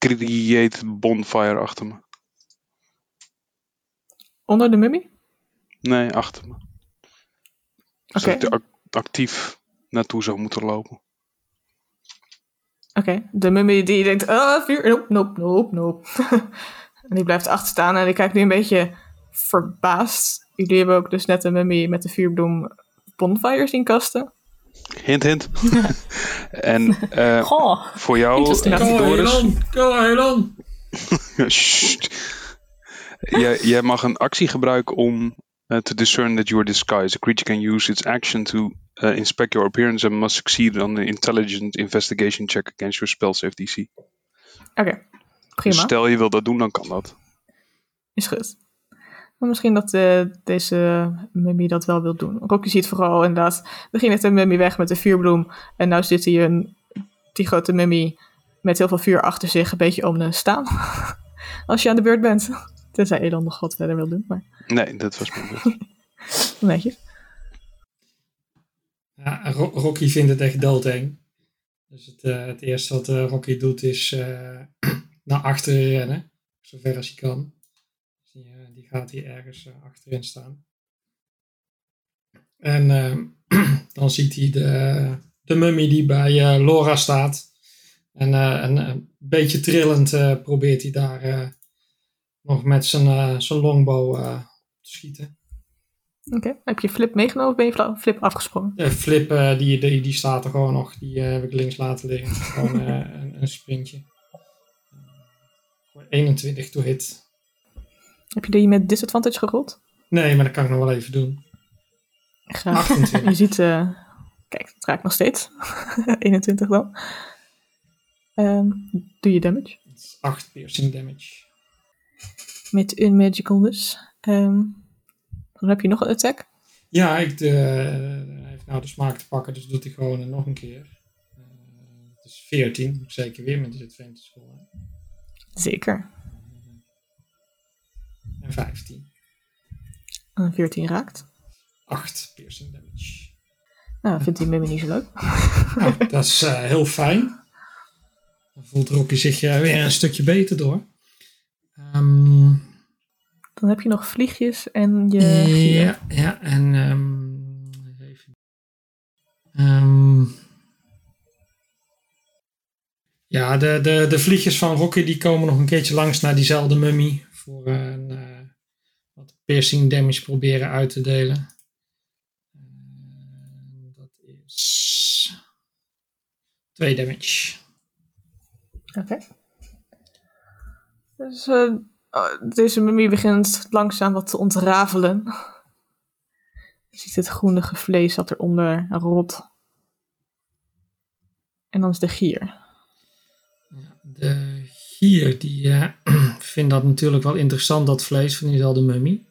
create bonfire achter me. Onder de mummy? Nee, achter me. Oké, Zodat ik er ac- actief naartoe zou moeten lopen. oké. De mummy die denkt, ah, vuur, nope, nope, nope, nope. en die blijft achterstaan en die kijkt nu een beetje verbaasd. Jullie hebben ook dus net een mummy met de vuurbloem bonfire zien kasten. Hint, hint. en eh, Goh, voor jou, eh, Go Doris, go jij, jij mag een actie gebruiken om uh, to discern that you are disguised. A creature can use its action to uh, inspect your appearance and must succeed on an intelligent investigation check against your spell save DC. Oké, prima. stel je wil dat doen, dan kan dat. Is goed. Maar misschien dat eh, deze mummy dat wel wil doen. Rocky ziet vooral inderdaad... Er ging net een mummy weg met de vuurbloem. En nu zit hij een, die grote mummy met heel veel vuur achter zich een beetje om te staan. Als je aan de beurt bent. Tenzij Elan nog wat verder wil doen. Maar Nee, dat was mijn beurt. netjes. Ja, Ro- Rocky vindt het echt doodeng. Dus het, eh, het eerste wat eh, Rocky doet is eh, naar achteren rennen. Zover als hij kan. Dus die, eh, die gaat hier ergens eh, achterin staan. En eh, dan ziet hij de, de mummy die bij eh, Laura staat. En eh, een, beetje trillend probeert hij daar nog met zijn, zijn longbow te schieten. Oké. Heb je Flip meegenomen of ben je Flip afgesprongen? De flip, die, die, die staat er gewoon nog. Die heb ik links laten liggen. Gewoon een, een sprintje. Gewoon 21 to hit. Heb je die met disadvantage gerold? Nee, maar dat kan ik nog wel even doen. Graag. 28. Je ziet, eh, kijk, dat raakt nog steeds. 21 dan. Ehm, doe je damage. Dat is 8 piercing damage. Met unmagical dus. Ehm, dan heb je nog een attack. Ja, ik, de, hij heeft nou de smaak te pakken, dus doet hij gewoon nog een keer. Eh, Het is 14, moet ik zeker weer met disadvantage scoren. Zeker. En 15. En 14 raakt. 8 piercing damage. Nou, vindt die mummy niet zo leuk. Nou, dat is eh, heel fijn. Dan voelt Rocky zich eh, weer een stukje beter door. Ehm, Dan heb je nog vliegjes en je ja, ja, en ehm, even. Ehm, ja, de, de, de vliegjes van Rocky die komen nog een keertje langs naar diezelfde mummy. Voor eh, piercing damage proberen uit te delen. En dat is 2 damage. Oké. Dus eh, oh, deze mummy begint langzaam wat te ontrafelen. Je ziet het groenige vlees dat eronder rot. En dan is de gier. De gier die eh, vindt dat natuurlijk wel interessant, dat vlees van diezelfde mummy.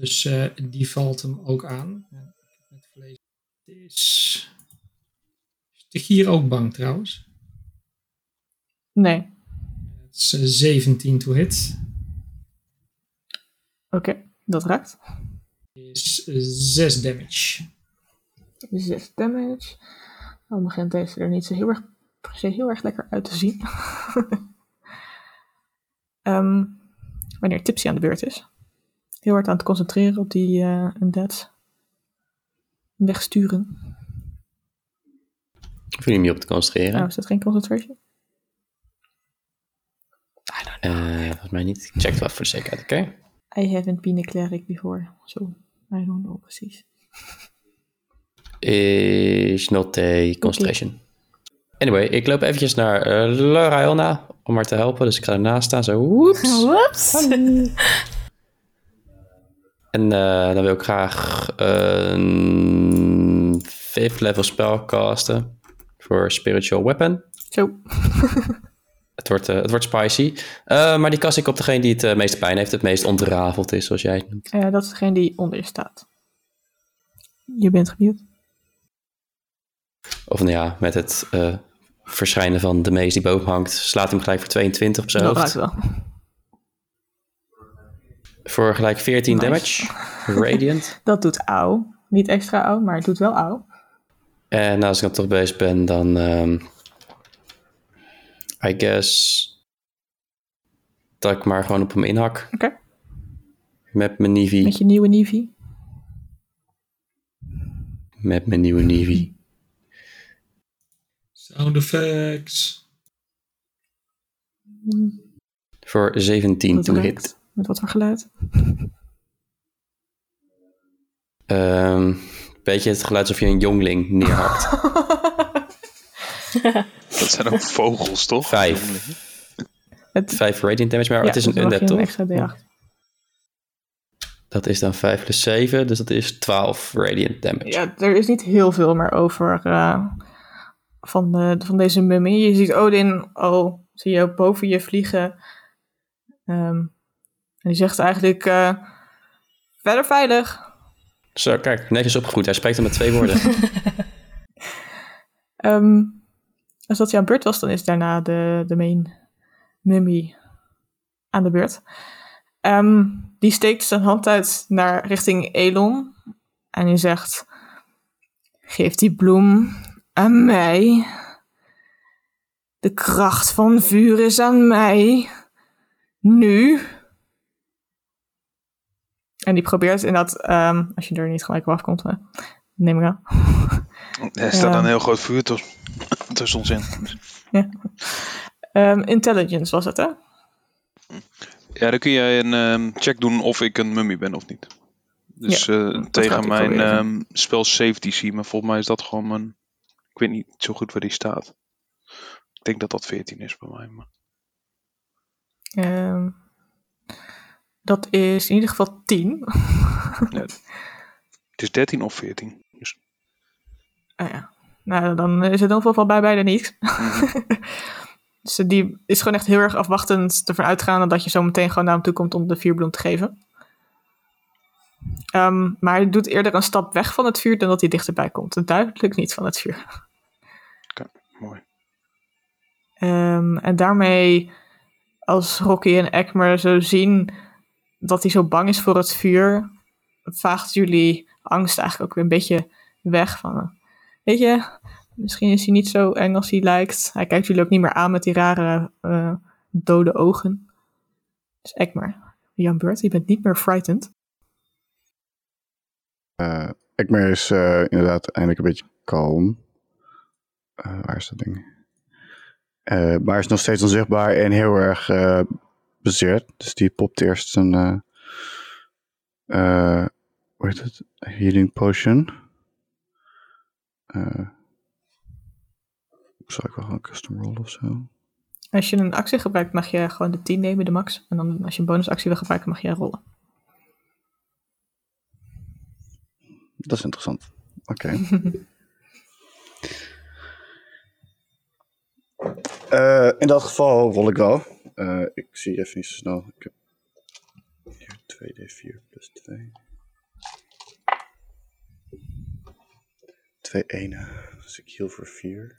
Dus eh, die valt hem ook aan. Ja, het vlees is... Is de gier ook bang trouwens? Nee. Het is eh, 17 to hit. Oké, dat raakt. Is 6 damage. 6 damage. Dan begint deze er niet zo heel erg, se heel erg lekker uit te zien. Ehm, wanneer Tipsy aan de beurt is. Heel hard aan het concentreren op die eh undead. Wegsturen. Hoef je niet op te concentreren. Nou, is dat geen concentration? Eh, volgens mij niet. Ik check het wel voor de zekerheid, oké? I haven't been a cleric before. So, I don't know precies. Is not a concentration. Anyway, ik loop eventjes naar uh, Laura Elna om haar te helpen. Dus ik ga ernaast staan, zo woeps. Whoops. En eh, dan wil ik graag een fifth level spell casten voor Spiritual Weapon. Zo. Het wordt, eh, het wordt spicy. Eh, maar die kast ik op degene die het eh, meeste pijn heeft, het meest ontrafeld is, zoals jij het noemt. Eh, dat is degene die onder je staat. Je bent gemute. Of nou ja, met het eh, verschijnen van de mees die boven hangt, slaat hem gelijk voor 22 op zijn Dat hoofd. raakt wel. Voor gelijk 14 Nice. damage. Radiant. Dat doet auw. Niet extra auw, maar het doet wel auw. En als ik dan toch bezig ben, dan... ehm, I guess... Dat ik maar gewoon op hem inhak. Oké. Met mijn Nivi. Met je nieuwe Nivi. Met mijn nieuwe Nivi. Sound effects. Voor 17 Dat to hit. Met wat voor geluid? Ehm beetje het geluid alsof je een jongling neerhakt. Dat zijn ook vogels, toch? Vijf. Het, Vijf radiant damage, maar ja, het is een undead, een toch? extra D8. Dat is dan 5 plus 7, dus dat is 12 radiant damage. Ja, er is niet heel veel meer over eh, van, de, van deze mummie. Je ziet Odin al, zie je boven je vliegen. Ehm, die zegt eigenlijk, eh, verder veilig. Zo, kijk, netjes opgegroeid. Hij spreekt dan met twee woorden. Ehm, als dat jouw beurt was, dan is daarna de, de main mummy aan de beurt. Ehm, die steekt zijn hand uit naar richting Elon. En die zegt: Geef die bloem aan mij. De kracht van vuur is aan mij. Nu. En die probeert inderdaad, ehm als je er niet gelijk op afkomt, hè, neem ik aan. Er staat een heel groot vuur tussen, tussen ons in. Ehm, intelligence was het, hè? Ja, dan kun jij een ehm, check doen of ik een mummy ben of niet. Dus eh, tegen mijn ehm spel safety zie, maar volgens mij is dat gewoon mijn... Ik weet niet zo goed waar die staat. Ik denk dat dat 14 is bij mij. Maar... Dat is in ieder geval 10. Nee, het is 13 of 14. Dus Ah ja. Nou, dan is het in ieder geval bij beide niet. dus die is gewoon echt heel erg afwachtend ervan uitgaande dat je zo meteen gewoon naar hem toe komt om de vuurbloem te geven. Ehm, maar hij doet eerder een stap weg van het vuur dan dat hij dichterbij komt. Duidelijk niet van het vuur. mooi. Ehm, en daarmee, als Rocky en Ekmer zo zien dat hij zo bang is voor het vuur, vaagt jullie angst eigenlijk ook weer een beetje weg. Van, weet je, misschien is hij niet zo eng als hij lijkt. Hij kijkt jullie ook niet meer aan met die rare eh, dode ogen. Dus Ekmer, Jan Beurt, je bent niet meer frightened. Eh Ekmer is eh, inderdaad eindelijk een beetje kalm. Waar is dat ding? Maar is nog steeds onzichtbaar en heel erg bezeerd. Dus die popt eerst een... eh eh, hoe heet het? Healing potion. Eh zal ik wel gewoon een custom roll of zo? Als je een actie gebruikt, mag je gewoon de 10 nemen, de max. En dan als je een bonusactie wil gebruiken, mag je rollen. Dat is interessant. Oké. In dat geval rol ik wel. Eh, ik zie even niet zo snel. Ik heb hier 2d4 plus 2. 2 ene. Dus ik heal voor 4.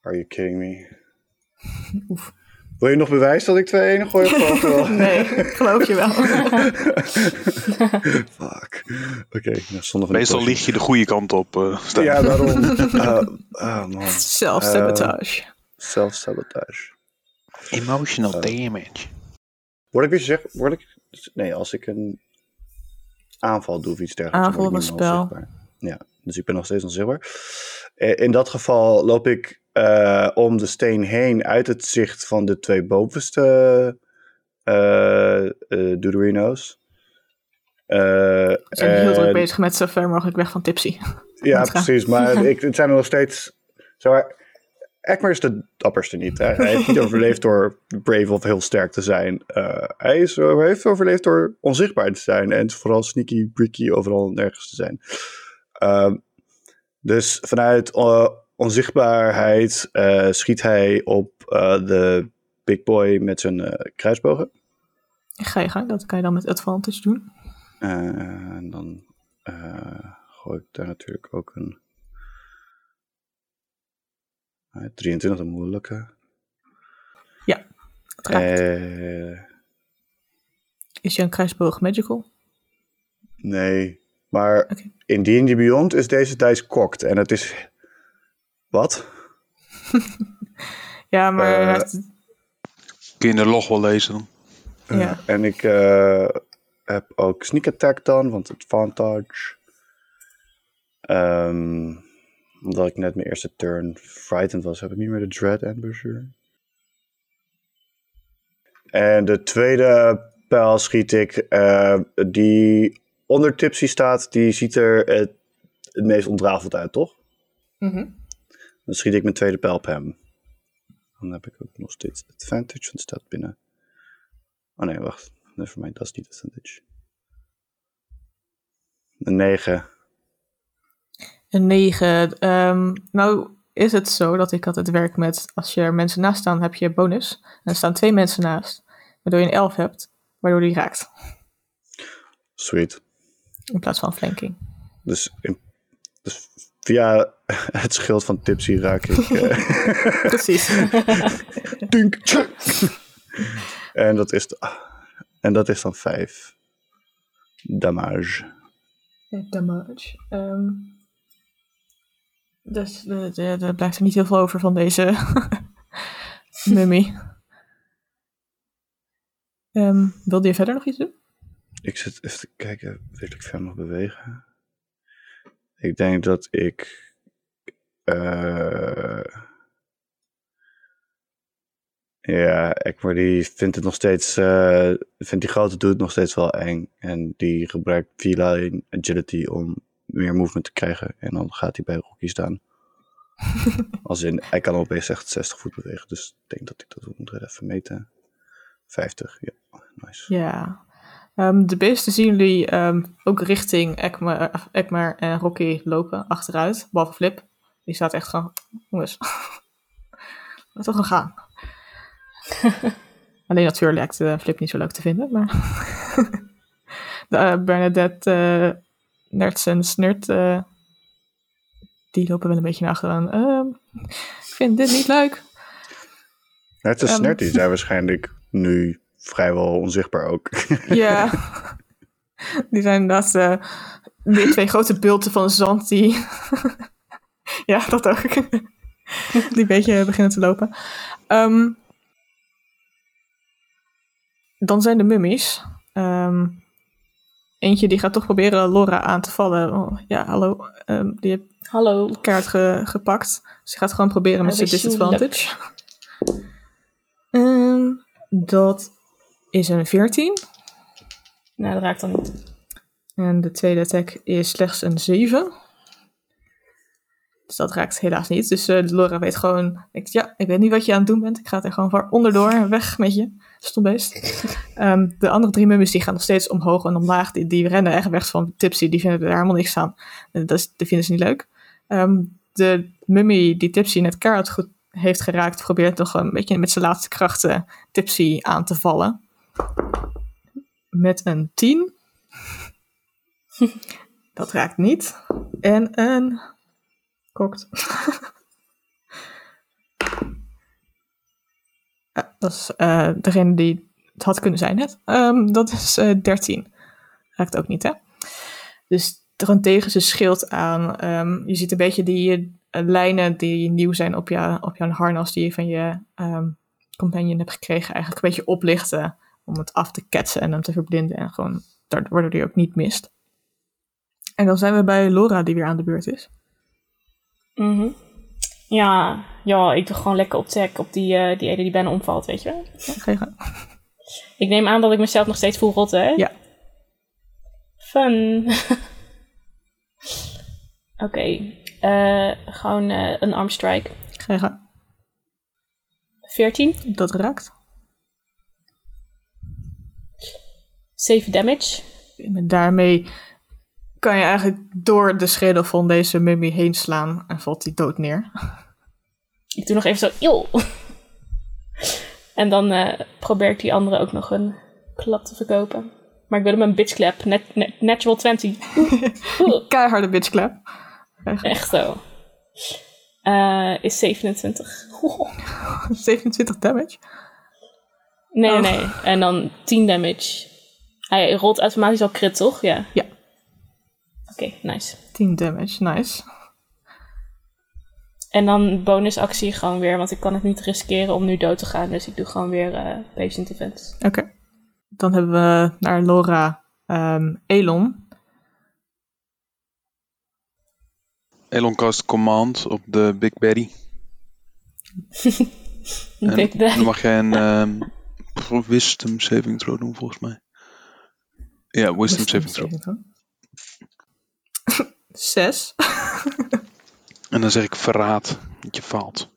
Are you kidding me? Oef. Wil je nog bewijs dat ik 2 ene gooi? Of wel? Nee, geloof je wel. Fuck. Oké, nou, zonder van die Meestal lieg je de goede kant op. eh Stijn. Ja, daarom. Eh, ah, man. Self-sabotage. Self-sabotage. Emotional damage. Word ik weer zeg, word ik, nee, als ik een aanval doe of iets dergelijks. Aanval niet een meer spel. onzichtbaar. Ja, dus ik ben nog steeds onzichtbaar. Eh, In dat geval loop ik eh, om de steen heen uit het zicht van de twee bovenste eh eh Dudorino's. Eh, We zijn heel druk en- bezig met zo ver mogelijk weg van Tipsy. Ja, precies. Maar ik, het zijn er nog steeds. Zo, maar Ekmer is de dapperste niet. Hij heeft niet overleefd door brave of heel sterk te zijn. Eh, hij, is, hij heeft overleefd door onzichtbaar te zijn. En vooral sneaky, bricky, overal nergens te zijn. Ehm, dus vanuit eh, onzichtbaarheid eh, schiet hij op eh, de big boy met zijn eh, kruisbogen. Ga je gang, dat kan je dan met advantage doen. Eh, en dan eh, gooi ik daar natuurlijk ook een. Eh, 23, dat moet lukken. Het raakt. Eh, Is je een kruisboog magical? nee, maar in D&D Beyond is deze dice kokt. En het is. Wat? Ja, maar Eh, heeft- Kun je de log wel lezen dan? ja. En ik eh, heb ook sneak attack dan, want advantage. Ehm, omdat ik net mijn eerste turn frightened was, heb ik niet meer de dread ambusher. En de tweede pijl schiet ik, eh, die onder Tipsy staat, die ziet er het, het meest ontrafeld uit, toch? Mhm. Dan schiet ik mijn tweede pijl op hem. Dan heb ik ook nog steeds advantage, want staat binnen. Oh nee, wacht. Voor mij, dat is niet advantage. Een 9. Een 9. Ehm, nou is het zo dat ik altijd werk met, als je er mensen naast staan, heb je bonus. En er staan twee mensen naast, waardoor je een 11 hebt, waardoor die raakt. Sweet. In plaats van flanking. Dus, in, dus via het schild van Tipsy raak ik. eh, Precies. Dunk, tjuk. en, dat is de- en dat is dan 5 damage. Damage. Ehm dus eh, er blijft er niet heel veel over van deze mummie. Ehm, wilde je verder nog iets doen? Ik zit even te kijken, wil ik verder nog bewegen? Ik denk dat ik. eh ja, Ekmar die vindt het nog steeds. eh, vindt die grote dude nog steeds wel eng. En die gebruikt V-Line agility om meer movement te krijgen. En dan gaat hij bij Rocky staan. Als in, hij kan opeens echt 60 voet bewegen. Dus ik denk dat ik dat ook moet even meten. 50, ja, nice. Ja. Ehm, de beesten zien jullie ehm, ook richting eh, Ekmar en Rocky lopen, achteruit. Behalve Flip. Die staat echt gewoon... Jongens, laat toch gaan gaan. Alleen natuurlijk lijkt eh, Flip niet zo leuk te vinden, maar... de, eh, Bernadette, uh, Nerds en Snurt, eh, die lopen wel een beetje naar achteren. Ehm, ik vind dit niet leuk. Het is Ehm. net, die zijn waarschijnlijk nu vrijwel onzichtbaar ook. Ja, die zijn inderdaad eh, weer twee grote bulten van zand die... ja, dat ook. die een beetje beginnen te lopen. Ehm, dan zijn de mummies. Ehm, eentje die gaat toch proberen Laura aan te vallen. Oh, ja, hallo. Ehm, die heeft Hallo. kaart ge- gepakt. Dus gaat gewoon proberen met zijn disadvantage. Ehm, dat is een 14. Nou, dat raakt dan niet. En de tweede attack is slechts een 7. Dus dat raakt helaas niet. Dus eh, Laura weet gewoon, denkt, ja, ik weet niet wat je aan het doen bent. Ik ga het er gewoon voor onderdoor weg met je. Stombeest. Ehm de andere drie mummies die gaan nog steeds omhoog en omlaag. Die, die rennen echt weg van Tipsy. Die vinden er helemaal niks aan. Dat, is, dat vinden ze niet leuk. Ehm, de mummie die Tipsy net kaart goed heeft geraakt, probeert nog een beetje met zijn laatste krachten Tipsy aan te vallen. Met een 10. Dat raakt niet. En een. Kokt. Ja, dat is eh, degene die het had kunnen zijn net. Ehm, dat is eh 13. Raakt ook niet, hè? Dus gewoon tegen zijn schild aan. Ehm, je ziet een beetje die eh, lijnen die nieuw zijn op, je, op jouw harnas die je van je ehm, companion hebt gekregen. Eigenlijk een beetje oplichten om het af te ketsen en hem te verblinden. En gewoon waardoor hij ook niet mist. En dan zijn we bij Laura die weer aan de beurt is. Mhm. Ja, ja, ik doe gewoon lekker op tech op die, eh, die ene die bijna omvalt, weet je wel. Ja. Ik neem aan dat ik mezelf nog steeds voel rotten, hè? Ja. Fun. Oké, eh, gewoon eh, een arm strike. Ga je gang. 14, Dat raakt. 7 damage. En daarmee kan je eigenlijk door de schedel van deze mummie heen slaan en valt hij dood neer. Ik doe nog even zo, joh. en dan eh, probeer ik die andere ook nog een klap te verkopen. Maar ik wil hem een bitch clap. Net, net, natural 20. Oeh, Keiharde bitchclap. Echt zo. Eh, is 27. 27 damage. Nee, Oh. nee, nee. En dan 10 damage. Hij rolt automatisch al crit, toch? Ja. Ja. Oké, nice. 10 damage, nice. En dan bonusactie gewoon weer, want ik kan het niet riskeren om nu dood te gaan. Dus ik doe gewoon weer eh patient events. Oké. Dan hebben we naar Laura ehm, Elon. Elon cast command op de Big Daddy. En Big Daddy. dan mag jij een ehm, wisdom saving throw doen, volgens mij. Ja, wisdom, saving throw. Zes. En dan zeg ik verraad, want je faalt.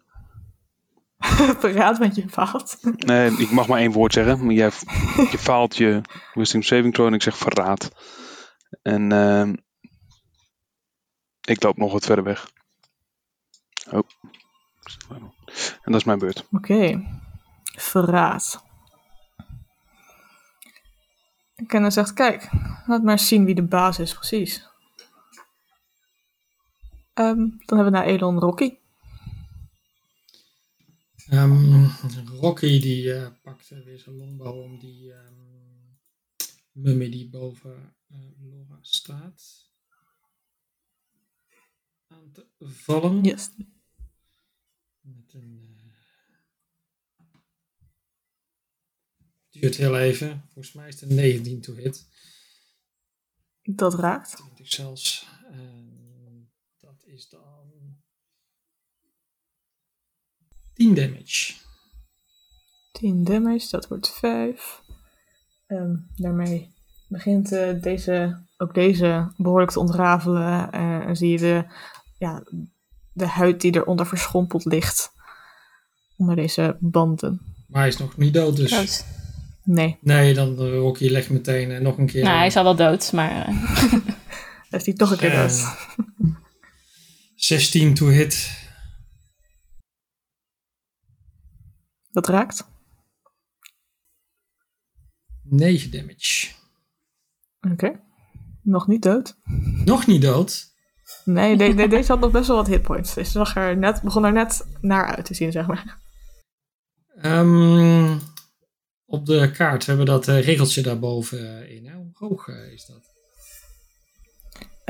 Verraad met je faalt. Nee, ik mag maar één woord zeggen. Maar jij, je faalt je wisdom saving throw en ik zeg verraad. En ehm, ik loop nog wat verder weg. Oh. En dat is mijn beurt. Oké. Verraad. En dan zegt, kijk, laat maar zien wie de baas is, precies. Ehm, dan hebben we naar Elon Rocky. Ehm, Rocky die eh, pakte weer zijn longbow om die ehm mummy die boven eh, Laura staat aan te vallen. Yes. Met een, eh, duurt heel even. Volgens mij is het een 19 to hit. Dat raakt. 20 zelfs. Dat is dan 10 damage. 10 damage, dat wordt 5. Ehm, daarmee begint eh, deze, ook deze behoorlijk te ontrafelen. eh, en zie je de, ja, de huid die eronder verschrompeld ligt. Onder deze banden. Maar hij is nog niet dood, dus. Dood. Nee, Nee, dan uh, Rocky legt meteen nog een keer. Nou, hij is al wel dood, maar... eh, dan is die toch een keer dood. 16 to hit. Dat raakt. 9 damage. Oké. Nog niet dood. Nog niet dood. Nee, de- de- deze had nog best wel wat hitpoints. Deze zag er net, begon er net naar uit te zien, zeg maar. Ehm, op de kaart hebben we dat eh, regeltje daarboven in. Hè? Hoe hoog eh, is dat?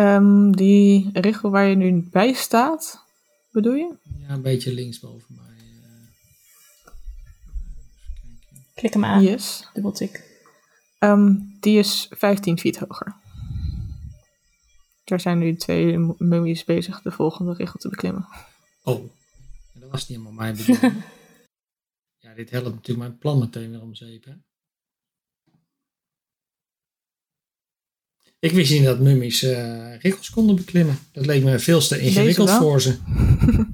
Ehm, die regel waar je nu bij staat, bedoel je? Ja, een beetje linksboven mij. eh. Even kijken. Klik hem aan. Yes. Dubbeltik. Ehm, die is 15 feet hoger. Daar zijn nu twee mummies bezig de volgende regel te beklimmen. Oh, dat was niet helemaal mijn bedoeling. ja, dit helpt natuurlijk mijn plan meteen weer om zeep. Ik wist niet dat mummies eh regels konden beklimmen. Dat leek me veel te ingewikkeld voor ze.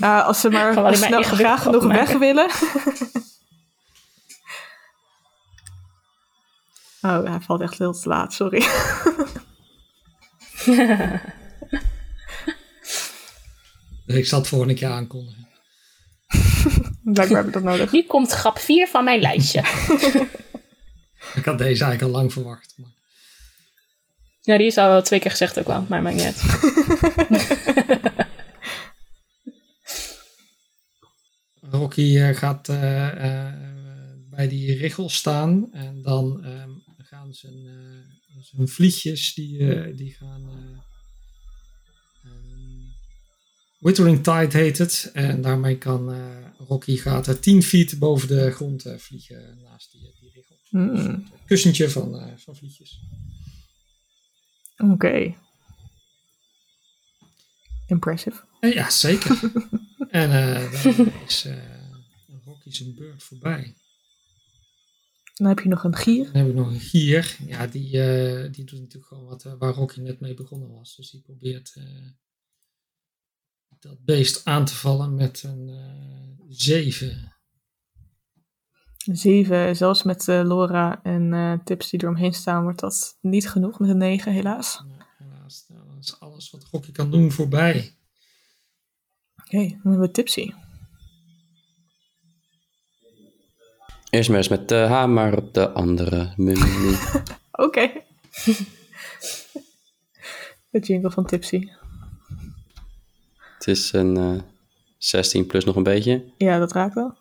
Uh, als ze maar maar snel, ingewikkeld graag genoeg weg willen. oh, hij valt echt heel te laat, sorry. Ik zal het volgende keer aankondigen. Blijkbaar heb ik dat nodig. Nu komt grap 4 van mijn lijstje. Ik had deze eigenlijk al lang verwacht. Maar... Ja, die is al twee keer gezegd ook wel, maar maakt niet uit. Rocky eh, gaat eh, eh, bij die richel staan en dan ehm, gaan zijn, eh, zijn vliegjes die, eh, die gaan. eh, ehm, Withering Tide heet het. En daarmee kan eh, Rocky gaat er 10 feet boven de grond eh, vliegen naast die, die richel. Mm, Een kussentje van, eh, van vliegjes. Oké. Impressive. Eh, ja, zeker. en eh, dan is eh, Rocky zijn beurt voorbij. Dan heb je nog een gier. Dan heb ik nog een gier. Ja, die, die doet natuurlijk gewoon wat, waar Rocky net mee begonnen was. Dus die probeert dat beest aan te vallen met een 7. Zeven, zelfs met eh, Laura en eh, tips die eromheen staan, wordt dat niet genoeg met een negen, helaas. helaas, nou, dan is alles wat Rocky kan doen voorbij. Oké, dan hebben we Tipsy. Eerst maar eens met de hamer op de andere mummie. Oké. de jingle van Tipsy. Het is een eh 16 plus nog een beetje. Ja, dat raakt wel.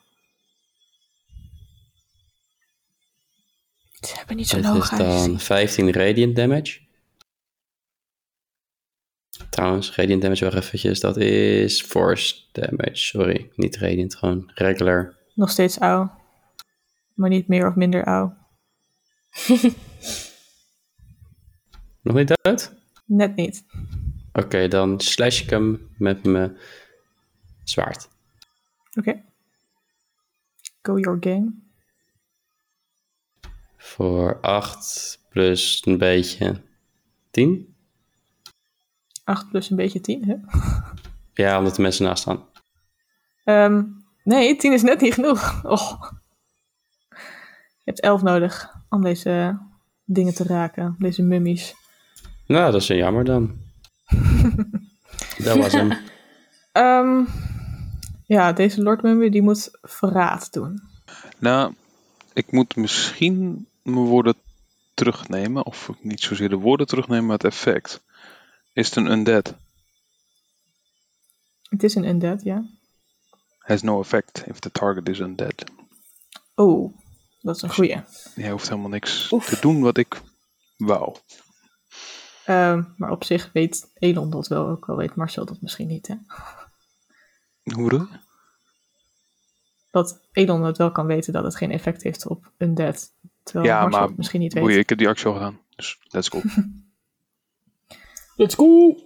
Ze hebben niet zo'n hoog is dan aangezien. 15 radiant damage. Trouwens, radiant damage, wacht eventjes. Dat is force damage. Sorry, niet radiant, gewoon regular. Nog steeds auw. Maar niet meer of minder auw. Nog niet dood? Net niet. Oké, dan slash ik hem met mijn zwaard. Oké. Go your game. Voor 8 plus een beetje 10. 8 plus een beetje 10, hè? Ja, omdat de mensen naast staan. Ehm, nee, 10 is net niet genoeg. Oh. Je hebt 11 nodig om deze dingen te raken, deze mummies. Nou, dat is een jammer dan. dat was hem. Ehm, ja, deze Lord Mummy die moet verraad doen. Nou, ik moet misschien mijn woorden terugnemen. Of niet zozeer de woorden terugnemen, maar het effect. Is het een undead? Het is een undead, ja. Has no effect if the target is undead. Oh, dat is een goeie. Jij hoeft helemaal niks Oef. te doen wat ik wou. Ehm, maar op zich weet Elon dat wel, ook al weet Marcel dat misschien niet, hè. Hoe je? Dat Elon het wel kan weten dat het geen effect heeft op undead. Terwijl Ja, Marcel maar het misschien niet Boeien, weet. ik heb die actie al gedaan. Dus let's go. Let's go!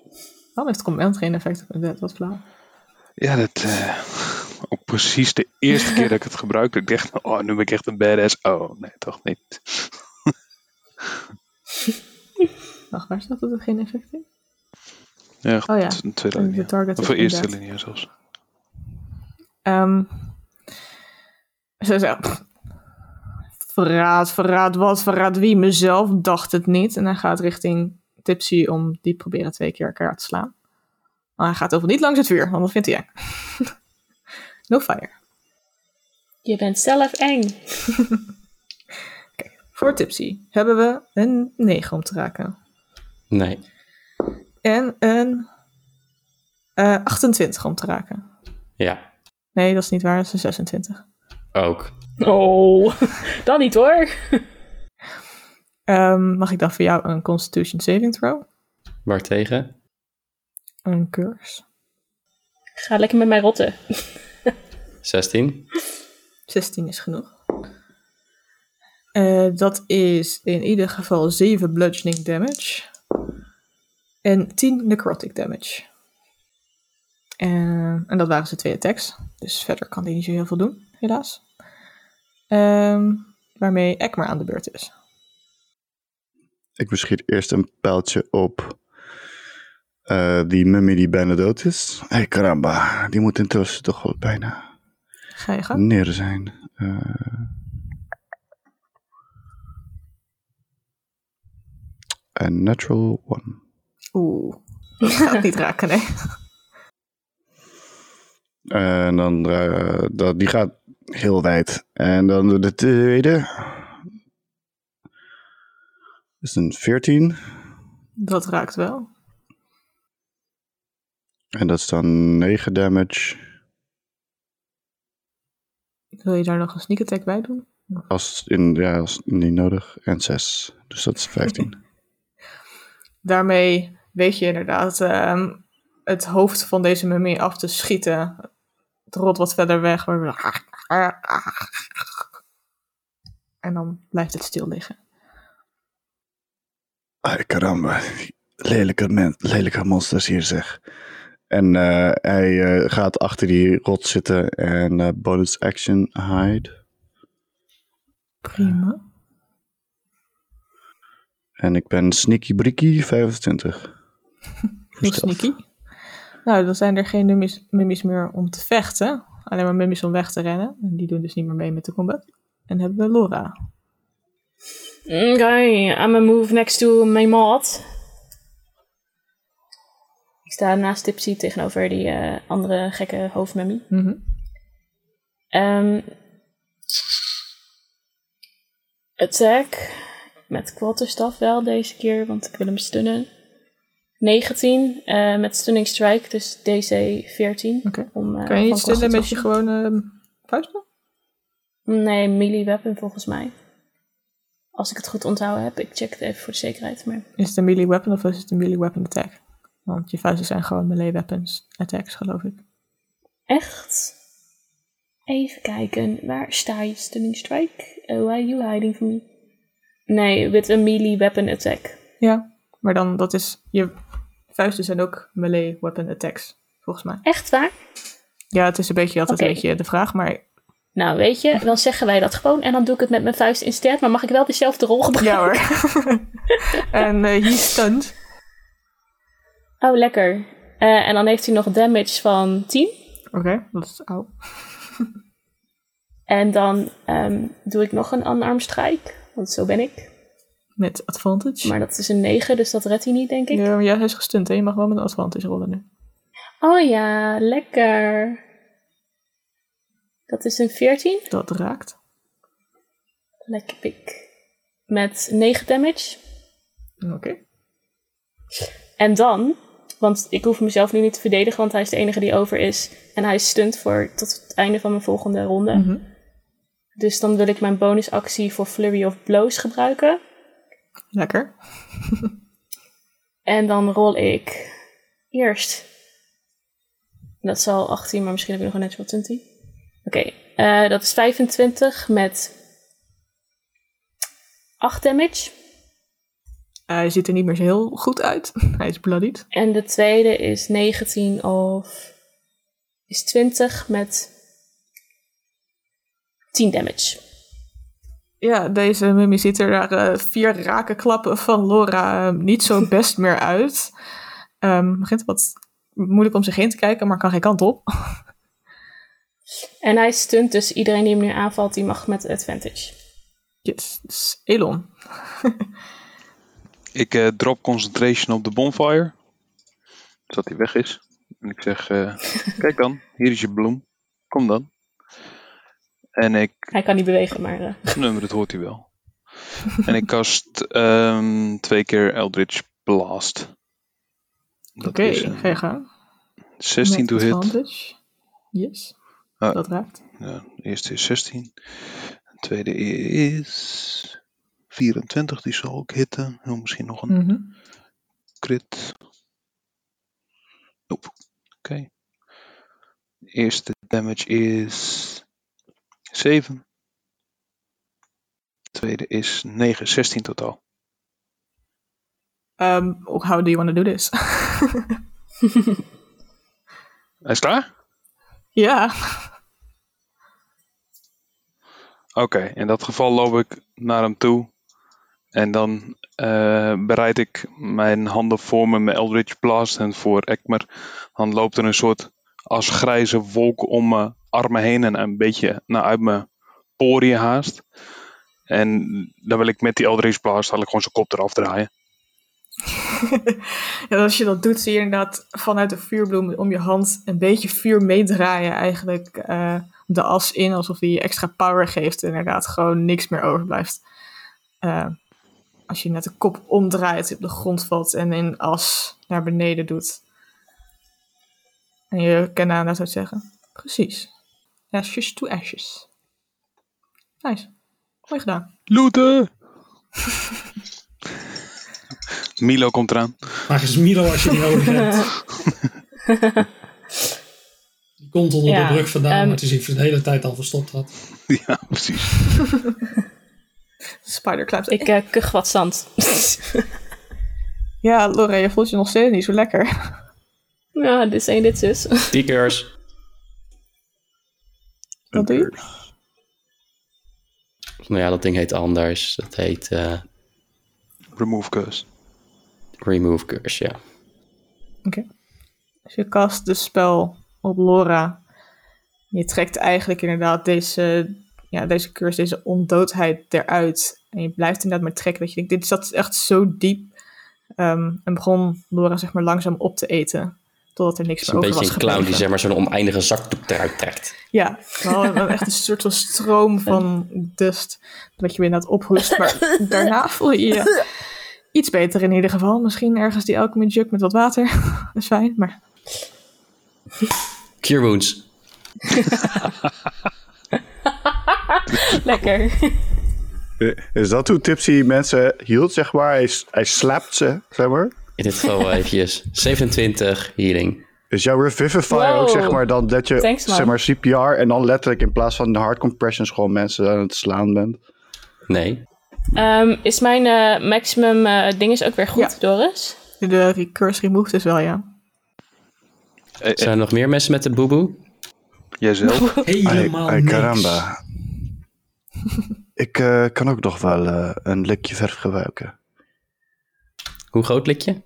Dan heeft Command geen effect op undead, wat flauw. ja, dat... eh, ook precies de eerste keer dat ik het gebruikte. Ik dacht, oh, nu ben ik echt een badass. Oh, nee, toch niet. Wacht, waar staat dat het geen effect heeft? Ja, Oh ja, een tweede de linie. target Of een eerste linie zelfs. Ehm zei, pff, verraad, verraad wat, verraad wie, mezelf, dacht het niet. En hij gaat richting Tipsy om die proberen twee keer elkaar te slaan. Maar hij gaat over niet langs het vuur, want dat vindt hij eng. no fire. Je bent zelf eng. Voor Tipsy hebben we een 9 om te raken. Nee. En een eh 28 om te raken. Ja, Nee, dat is niet waar, dat is een 26. ook. Oh, dan niet hoor. Ehm, mag ik dan voor jou een Constitution Saving Throw? Waartegen? Een curse. Ga lekker met mij rotten. 16. 16 is genoeg. Eh, dat is in ieder geval 7 bludgeoning damage. En 10 necrotic damage. En, en dat waren zijn twee attacks. Dus verder kan hij niet zo heel veel doen, helaas. Ehm, waarmee Ekmer aan de beurt is. Ik beschiet eerst een pijltje op eh, die mummy die bijna dood is. Hé, hey, caramba. Die moet intussen toch wel bijna Ga je gang? neer zijn. Eh een natural one. Oeh, dat gaat niet raken, nee. En dan, eh, dat, die gaat heel wijd. En dan de tweede. is een 14. Dat raakt wel. En dat is dan 9 damage. Wil je daar nog een sneak attack bij doen? Als, in, ja, als niet nodig. En 6. Dus dat is 15. Daarmee weet je inderdaad ehm, het hoofd van deze mummie af te schieten. Het rolt wat verder weg. En dan blijft het stil liggen. Ay, caramba. Lelijke, men, lelijke monsters hier zeg. En eh, hij eh, gaat achter die rot zitten en eh, bonus action hide. Prima. En ik ben sneaky brieky 25. Niet sneaky. Nou, dan zijn er geen mummies, mummies meer om te vechten. Alleen maar mummies om weg te rennen. En die doen dus niet meer mee met de combat. En hebben we Laura. Oké, I'm gonna move next to my mod. Ik sta naast Tipsy tegenover die eh, andere gekke hoofdmummy. Mhm. Ehm attack. Met quarterstaff wel deze keer, want ik wil hem stunnen. 19 eh, met stunning strike, dus DC 14. Oké. Om, eh, Kan je niet stellen met je gewone ehm, vuisten? Nee, melee weapon volgens mij. Als ik het goed onthouden heb. Ik check het even voor de zekerheid. Maar... Is het een melee weapon of is het een melee weapon attack? Want je vuisten zijn gewoon melee weapons attacks, geloof ik. Echt? Even kijken. Waar sta je? Stunning strike? Oh, why are you hiding from me? Nee, with a melee weapon attack. Ja, maar dan dat is je vuisten zijn ook melee weapon attacks, volgens mij. Echt waar? Ja, het is een beetje altijd een beetje de vraag, maar Nou, weet je, dan zeggen wij dat gewoon. En dan doe ik het met mijn vuist instead. Maar mag ik wel dezelfde rol gebruiken? ja hoor. en eh he stunned. Oh, lekker. Eh, en dan heeft hij nog damage van 10. Oké, dat is oud. En dan ehm, doe ik nog een unarmed strike. Want zo ben ik. Met advantage. Maar dat is een 9, dus dat redt hij niet, denk ik. Ja, maar jij is gestunt, hè? Je mag wel met een advantage rollen nu. Oh ja, lekker. Dat is een 14. Dat raakt. Lekker pik. Met 9 damage. Oké. En dan, want ik hoef mezelf nu niet te verdedigen, want hij is de enige die over is. En hij is stunt voor tot het einde van mijn volgende ronde. Mhm. Dus dan wil ik mijn bonusactie voor Flurry of Blows gebruiken. Lekker. En dan rol ik eerst. Dat zal 18, maar misschien heb ik nog een natural 20. Oké, eh, dat is 25 met 8 damage. Hij ziet er niet meer zo heel goed uit. Hij is bloodied. En de tweede is 19 of is 20 met 10 damage. Ja, deze mummie ziet er naar eh, vier rake klappen van Laura eh, niet zo best meer uit. Ehm begint wat moeilijk om zich heen te kijken, maar kan geen kant op. En hij stunt, dus iedereen die hem nu aanvalt, die mag met advantage. Yes, dus Elon. Ik eh, drop concentration op de bonfire. Zodat hij weg is. En ik zeg, eh, kijk dan, hier is je bloem. Kom dan. En ik, Hij kan niet bewegen, maar... eh, nee, maar dat hoort hij wel. en ik kast ehm, twee keer Eldritch Blast. Oké, een ga je gaan. 16 Met to hit. advantage. Yes, Ah. dat raakt. Ja, de eerste is 16. De tweede is 24, die zal ook hitten. En misschien nog een Mhm. crit. Nope. Oké. De eerste damage is 7. De tweede is 9, 16 totaal. Um, how do you want to do this? Hij is klaar? ja, Oké, in dat geval loop ik naar hem toe. En dan eh, bereid ik mijn handen voor me met Eldritch Blast. En voor Ekmer, dan loopt er een soort als grijze wolk om mijn armen heen. En een beetje naar uit mijn poriën haast. En dan wil ik met die Eldritch Blast ik gewoon zijn kop eraf draaien. ja, als je dat doet, zie je inderdaad vanuit de vuurbloem om je hand een beetje vuur meedraaien. Eigenlijk eh, de as in, alsof die je extra power geeft. En inderdaad gewoon niks meer overblijft. Eh, als je net de kop omdraait, op de grond valt en in as naar beneden doet. En je kan daarna zou zeggen. Precies. Ashes to ashes. Nice. Mooi gedaan. Looten! Milo komt eraan. Waar is Milo als je die nodig hebt? Die komt onder Ja, de brug vandaan, ehm, maar het is iets de hele tijd al verstopt had. Ja, precies. Spider. Ik eh kuch wat zand. Ja, Laura, je voelt je nog steeds niet zo lekker. ja, dit is één, dit zus. Die curse. Wat doe je? Nou ja, dat ding heet anders. Dat heet eh, Remove curse. Remove Curse, ja. Dus je cast de spel op Laura. Je trekt eigenlijk inderdaad deze, ja, deze curse, deze ondoodheid eruit. En je blijft inderdaad maar trekken. Dat je denkt, dit zat echt zo diep. Ehm, en begon Laura zeg maar langzaam op te eten. Totdat er niks Het is meer een over beetje was een clown die zeg maar zo'n oneindige zakdoek eruit trekt. Ja, echt een soort van stroom van dust. Dat je weer inderdaad ophoest. Maar daarna voel je je iets beter in ieder geval. Misschien ergens die alchemy jug met wat water. Dat is fijn, maar... Cure Wounds. Lekker. Is dat hoe Tipsy mensen hield, zeg maar? Hij, s- hij slapt ze, zeg maar. In dit geval wel eventjes 27 healing. Is jouw Revivify Wow. ook, zeg maar, dan dat je, Thanks, zeg maar, CPR en dan letterlijk in plaats van de hard compressions gewoon mensen aan het slaan bent? Nee. Ehm, is mijn eh, maximum eh, ding is ook weer goed, Ja. Doris? De recurse removed is wel, ja. Eh, Zijn er nog meer mensen met de boeboe? jijzelf? Helemaal Ay, caramba. Ik eh, kan ook nog wel eh, een likje verf gebruiken. Hoe groot lik je?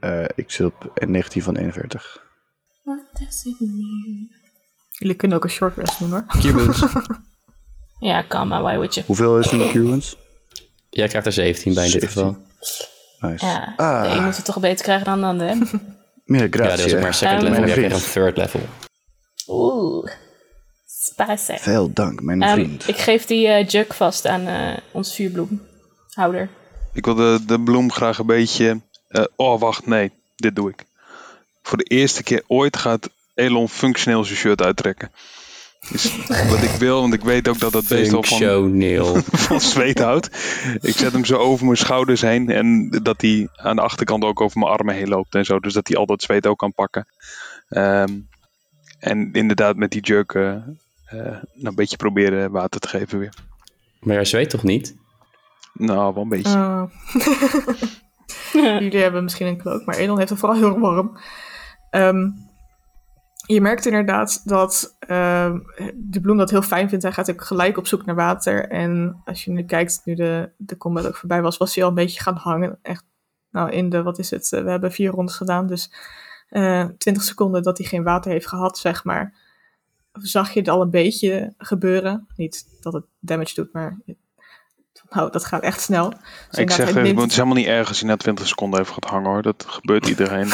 Eh, ik zit op een 19 van 41. Jullie kunnen ook een short rest doen hoor. Cubans. Ja, kan, maar why would you? Hoeveel is een Curans? Jij krijgt er 17 bij in dit 17. geval. Nice. Ja, Ah. de een moet het toch beter krijgen dan de ander. hè? Meer Ja, was gratie. ook maar second Um, level. Jij kreeg een third level. Oeh, spicy. Veel dank, mijn Ehm, vriend. ik geef die eh, jug vast aan eh ons vuurbloemhouder. Ik wil de, de bloem graag een beetje... eh, oh, wacht, nee. Dit doe ik. Voor de eerste keer ooit gaat Elon functioneel zijn shirt uittrekken. Dus wat ik wil, want ik weet ook dat dat beest al van, Functioneel. van zweet houdt. Ik zet hem zo over mijn schouders heen. En dat hij aan de achterkant ook over mijn armen heen loopt en zo. Dus dat hij al dat zweet ook kan pakken. Ehm, en inderdaad met die jerk eh, eh, nou een beetje proberen water te geven weer. Maar jij zweet toch niet? Nou, wel een beetje. Oh. Jullie hebben misschien een cloak, maar Elon heeft het vooral heel warm. Ehm, je merkt inderdaad dat ehm, de bloem dat heel fijn vindt. Hij gaat ook gelijk op zoek naar water. En als je nu kijkt, nu de, de combat ook voorbij was, was hij al een beetje gaan hangen. Echt, nou, in de, wat is het? Eh, we hebben vier rondes gedaan, dus eh 20 seconden dat hij geen water heeft gehad, zeg maar. Zag je het al een beetje gebeuren. Niet dat het damage doet, maar nou, dat gaat echt snel. Dus ik zeg, neemt- het is helemaal niet erg als hij na 20 seconden even gaat hangen hoor. Dat gebeurt iedereen.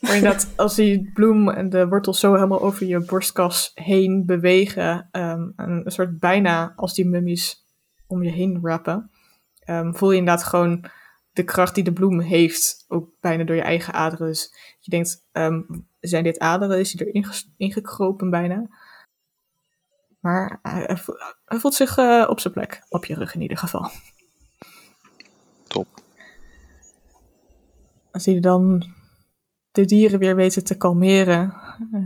Maar inderdaad, als die bloem en de wortels zo helemaal over je borstkas heen bewegen, ehm, en een soort bijna als die mummies om je heen wrappen, ehm, voel je inderdaad gewoon de kracht die de bloem heeft, ook bijna door je eigen aderen. Dus je denkt, ehm, zijn dit aderen? Is hij erin ges- ingekropen bijna? Maar hij, hij voelt, hij zich eh, op zijn plek, op je rug in ieder geval. Top. Als je dan de dieren weer weten te kalmeren,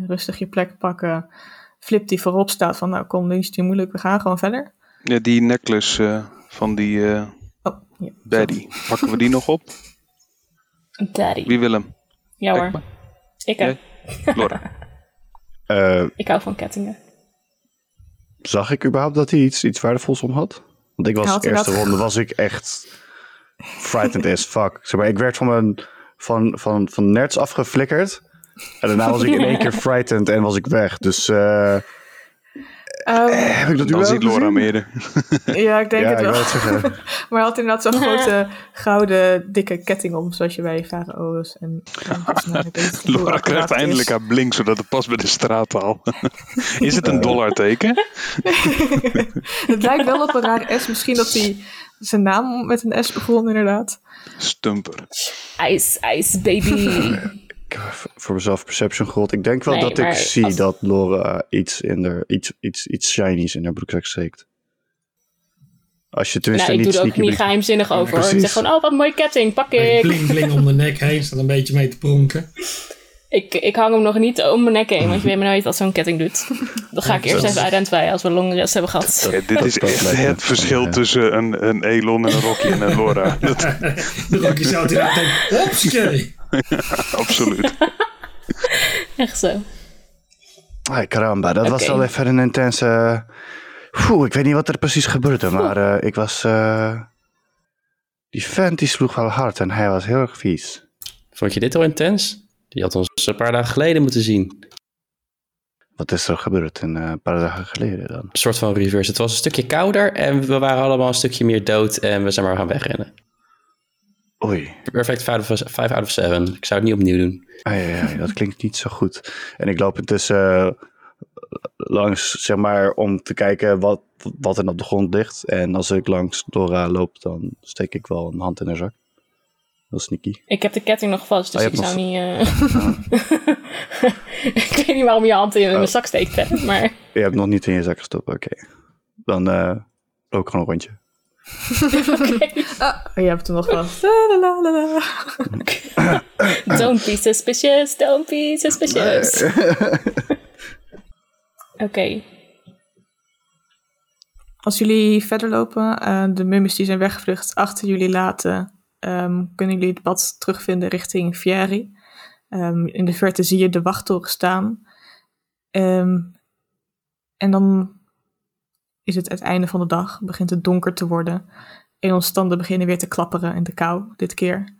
rustig je plek pakken, Flip die voorop staat van nou kom, nu is het niet moeilijk, we gaan gewoon verder. Ja, die necklace eh, van die eh Oh, ja. Daddy. Pakken we die nog op? Daddy. Wie wil hem? Ja hoor. Ik, hè. Jij? Laura. Eh, ik hou van kettingen. Zag ik überhaupt dat hij iets, iets waardevols om had? Want ik was had de eerste ronde was ik echt frightened as fuck. Zeg maar, ik werd van mijn van, van, van nerds afgeflikkerd. En daarna was ik in één keer frightened en was ik weg. Dus eh, Ehm, heb ik dat Dan ziet Laura gezien? me eerder. ja, ik denk Ja, het wel. het. Maar hij had inderdaad zo'n grote gouden dikke ketting om, zoals je bij farao's en... en Laura krijgt is. eindelijk haar blink, zodat het past bij de straattaal. Is het een dollarteken? Het lijkt wel op een raar S. Misschien dat hij zijn naam met een S begon, inderdaad. Stumper. Ice, ice baby. Ik heb voor- mezelf perception gerold. Ik denk wel Nee, dat ik zie als- dat Laura iets, in de, iets, iets, iets shinies in haar broekzak steekt. Als je tenminste nou, ik niet doe er ook niet geheimzinnig over. hoor. Ik zeg gewoon, oh wat een mooie ketting, pak ik. bling bling om de nek heen, staat een beetje mee te pronken. ik. Ik hang hem nog niet om mijn nek heen, want je weet maar nooit wat zo'n ketting doet. Dan ga ik eerst even identifieren als we long rest hebben gehad. Ja, dit is echt het verschil ja. tussen een, een Elon en een Rocky en een Laura. Dat, De Rocky zou eruit denken, hopske. absoluut. Echt zo. Ay, caramba, dat was wel even een intense... Oeh, ik weet niet wat er precies gebeurde, maar eh, ik was... eh, Die vent die sloeg wel hard en hij was heel erg vies. Vond je dit al intens? Die had ons een paar dagen geleden moeten zien. Een Wat is er gebeurd een eh, paar dagen geleden dan? soort van reverse. Het was een stukje kouder en we waren allemaal een stukje meer dood en we zijn maar gaan wegrennen. Oei, Perfect 5 out of 7. Ik zou het niet opnieuw doen. ai, ai, ai, dat klinkt niet zo goed. En ik loop intussen eh, langs, zeg maar, om te kijken wat, wat er op de grond ligt. En als ik langs Dora loop, dan steek ik wel een hand in haar zak. Heel sneaky. Ik heb de ketting nog vast, dus Oh, je ik zou nog- niet... eh, ik weet niet waarom je hand in mijn zak steekt, hè, maar... Je hebt nog niet in je zak gestopt, oké. Dan eh loop ik gewoon een rondje. Ah, je hebt hem nog vast. La. Don't be suspicious, don't be suspicious. Oké, Als jullie verder lopen, eh, de mummies die zijn weggevlucht achter jullie laten, ehm, kunnen jullie het pad terugvinden richting Fieri. Ehm, in de verte zie je de wachttoren staan. Ehm, en dan is het het einde van de dag, begint het donker te worden. Elons tanden beginnen weer te klapperen in de kou dit keer.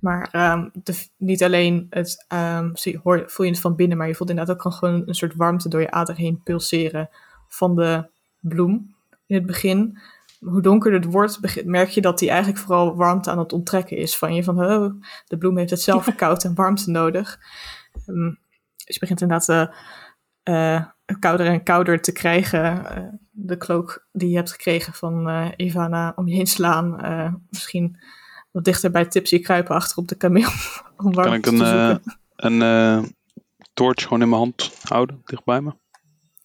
Maar ehm, de- niet alleen het, ehm, zie, hoor, voel je het van binnen, maar je voelt inderdaad ook gewoon een soort warmte door je ader heen pulseren van de bloem in het begin. Hoe donkerder het wordt, merk je dat die eigenlijk vooral warmte aan het onttrekken is van je. Van, oh, de bloem heeft het zelf koud en warmte nodig. Ehm, dus je begint inderdaad eh, kouder en kouder te krijgen. Eh, de cloak die je hebt gekregen van eh, Ivana om je heen slaan. Eh, misschien wat dichter bij Tipsy kruipen achter op de kameel. om Kan warmte ik een, te eh, een eh, torch gewoon in mijn hand houden, dicht bij me?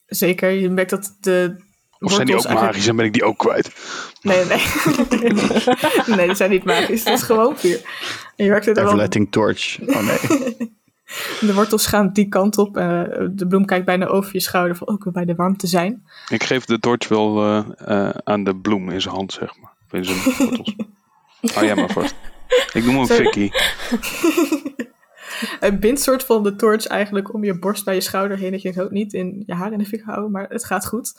Zeker, je merkt dat de Of zijn die ook eigenlijk- magisch en ben ik die ook kwijt? Nee, nee. nee, die zijn niet magisch. Dat is gewoon vuur. En je wel. Everletting torch. Oh nee. De wortels gaan die kant op. eh, de bloem kijkt bijna over je schouder van ook weer bij de warmte zijn. Ik geef de torch wel eh, eh, aan de bloem in zijn hand, zeg maar. Of in zijn wortels. Hou jij maar vast. Ik noem hem. Vicky. Het bindt soort van de torch eigenlijk om je borst bij je schouder heen. Dat je het ook niet in je haar in de fik houden, maar het gaat goed.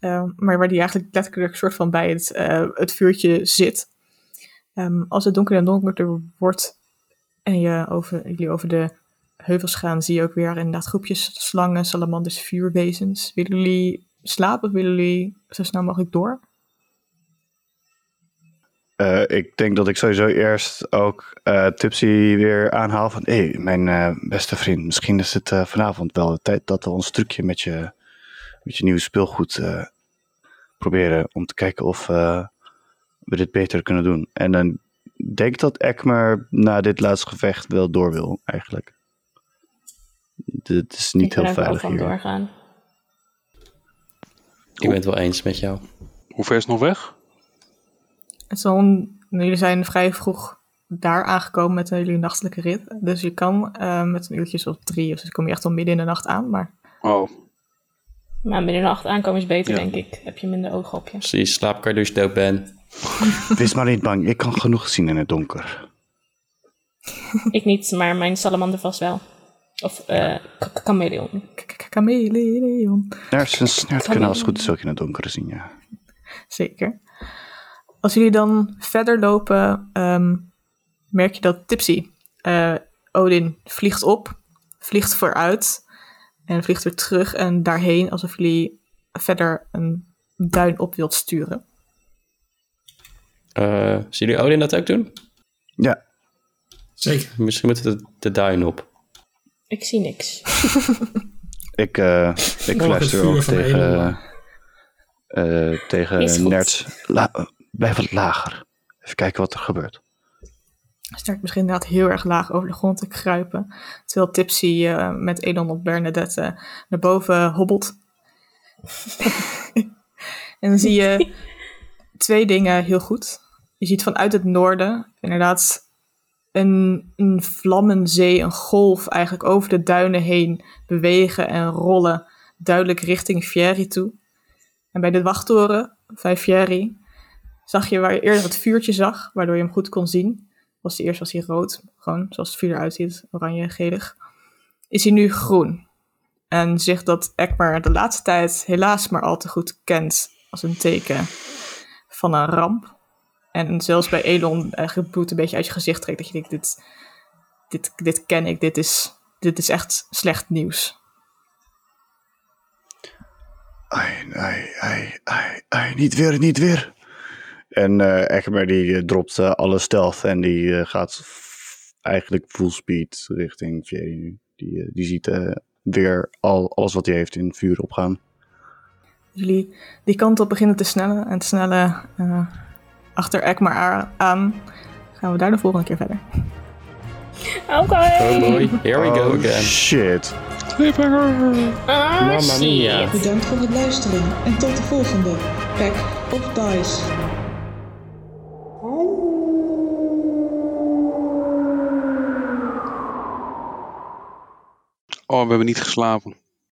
Ehm, maar waar die eigenlijk letterlijk soort van bij het, het vuurtje zit. Ehm, als het donkerder en donkerder wordt en je over, jullie over de heuvels gaan, zie je ook weer inderdaad groepjes slangen, salamanders, vuurwezens. Willen jullie slapen of willen jullie zo snel mogelijk door? Eh, ik denk dat ik sowieso eerst ook eh, Tipsy weer aanhaal van... Hé, hey, mijn eh, beste vriend, misschien is het vanavond wel de tijd dat we ons trucje met je, met je nieuwe speelgoed proberen. Om te kijken of we dit beter kunnen doen. En dan denk dat Ekmer na dit laatste gevecht wel door wil, eigenlijk. Dit is niet ik ben heel wel veilig van hier. doorgaan. Ik ben het wel eens met jou. Hoe ver is het nog weg? Het is een- jullie zijn vrij vroeg daar aangekomen met jullie nachtelijke rit. Dus je kan eh, met een uurtje of drie, of zo kom je echt al midden in de nacht aan. Maar Oh, Maar binnen de nacht aankomen is beter, Ja. denk ik. Heb je minder ogen op je. Precies, als je dood bent. Wees maar niet bang, ik kan genoeg zien in het donker. ik niet, maar mijn salamander vast wel. Of eh k- chameleon. chameleon. Nerds en snert kunnen als het goed is ook in het donker zien, ja. Zeker. Als jullie dan verder lopen, ehm, merk je dat Tipsy, eh, Odin, vliegt op, vliegt vooruit en vliegt weer terug en daarheen alsof jullie verder een duin op wilt sturen. Eh zien jullie Odin dat ook doen? Ja, Zeker. Misschien moeten we de, de duin op. Ik zie niks. ik, eh ik fluister ook tegen, eh, Is tegen nerds. La- eh, blijf wat lager. Even kijken wat er gebeurt. Start misschien inderdaad heel erg laag over de grond te kruipen. Terwijl Tipsy eh, met Elon op Bernadette naar boven hobbelt. en dan zie je twee dingen heel goed. Je ziet vanuit het noorden inderdaad een, een vlammenzee, een golf eigenlijk over de duinen heen bewegen en rollen. Duidelijk richting Fieri toe. En bij de wachttoren bij Fieri zag je waar je eerder het vuurtje zag, waardoor je hem goed kon zien was die eerst was hij rood, gewoon zoals het vuur eruit ziet, oranje, gelig. Is hij nu groen. En zegt dat Ekmar de laatste tijd helaas maar al te goed kent als een teken van een ramp. En zelfs bij Elon eigenlijk het bloed een beetje uit je gezicht trekt. Dat je denkt, dit, dit, dit ken ik, dit is, dit is echt slecht nieuws. Ai, ai, ai, ai, ai, niet weer, niet weer. En eh Ekmer die eh, dropt eh, alle stealth en die eh, gaat eigenlijk full speed richting Fieri nu. Die, eh, die ziet eh, weer al, alles wat hij heeft in vuur opgaan. Jullie die kant op beginnen te snellen en te snellen eh, achter Ekmar aan. Gaan we daar de volgende keer verder. Oké. Oh boy, here we go Oh, again. shit. Ah, Mamma mia. Bedankt voor het luisteren en tot de volgende Pack of Dice. Oh, we hebben niet geslapen.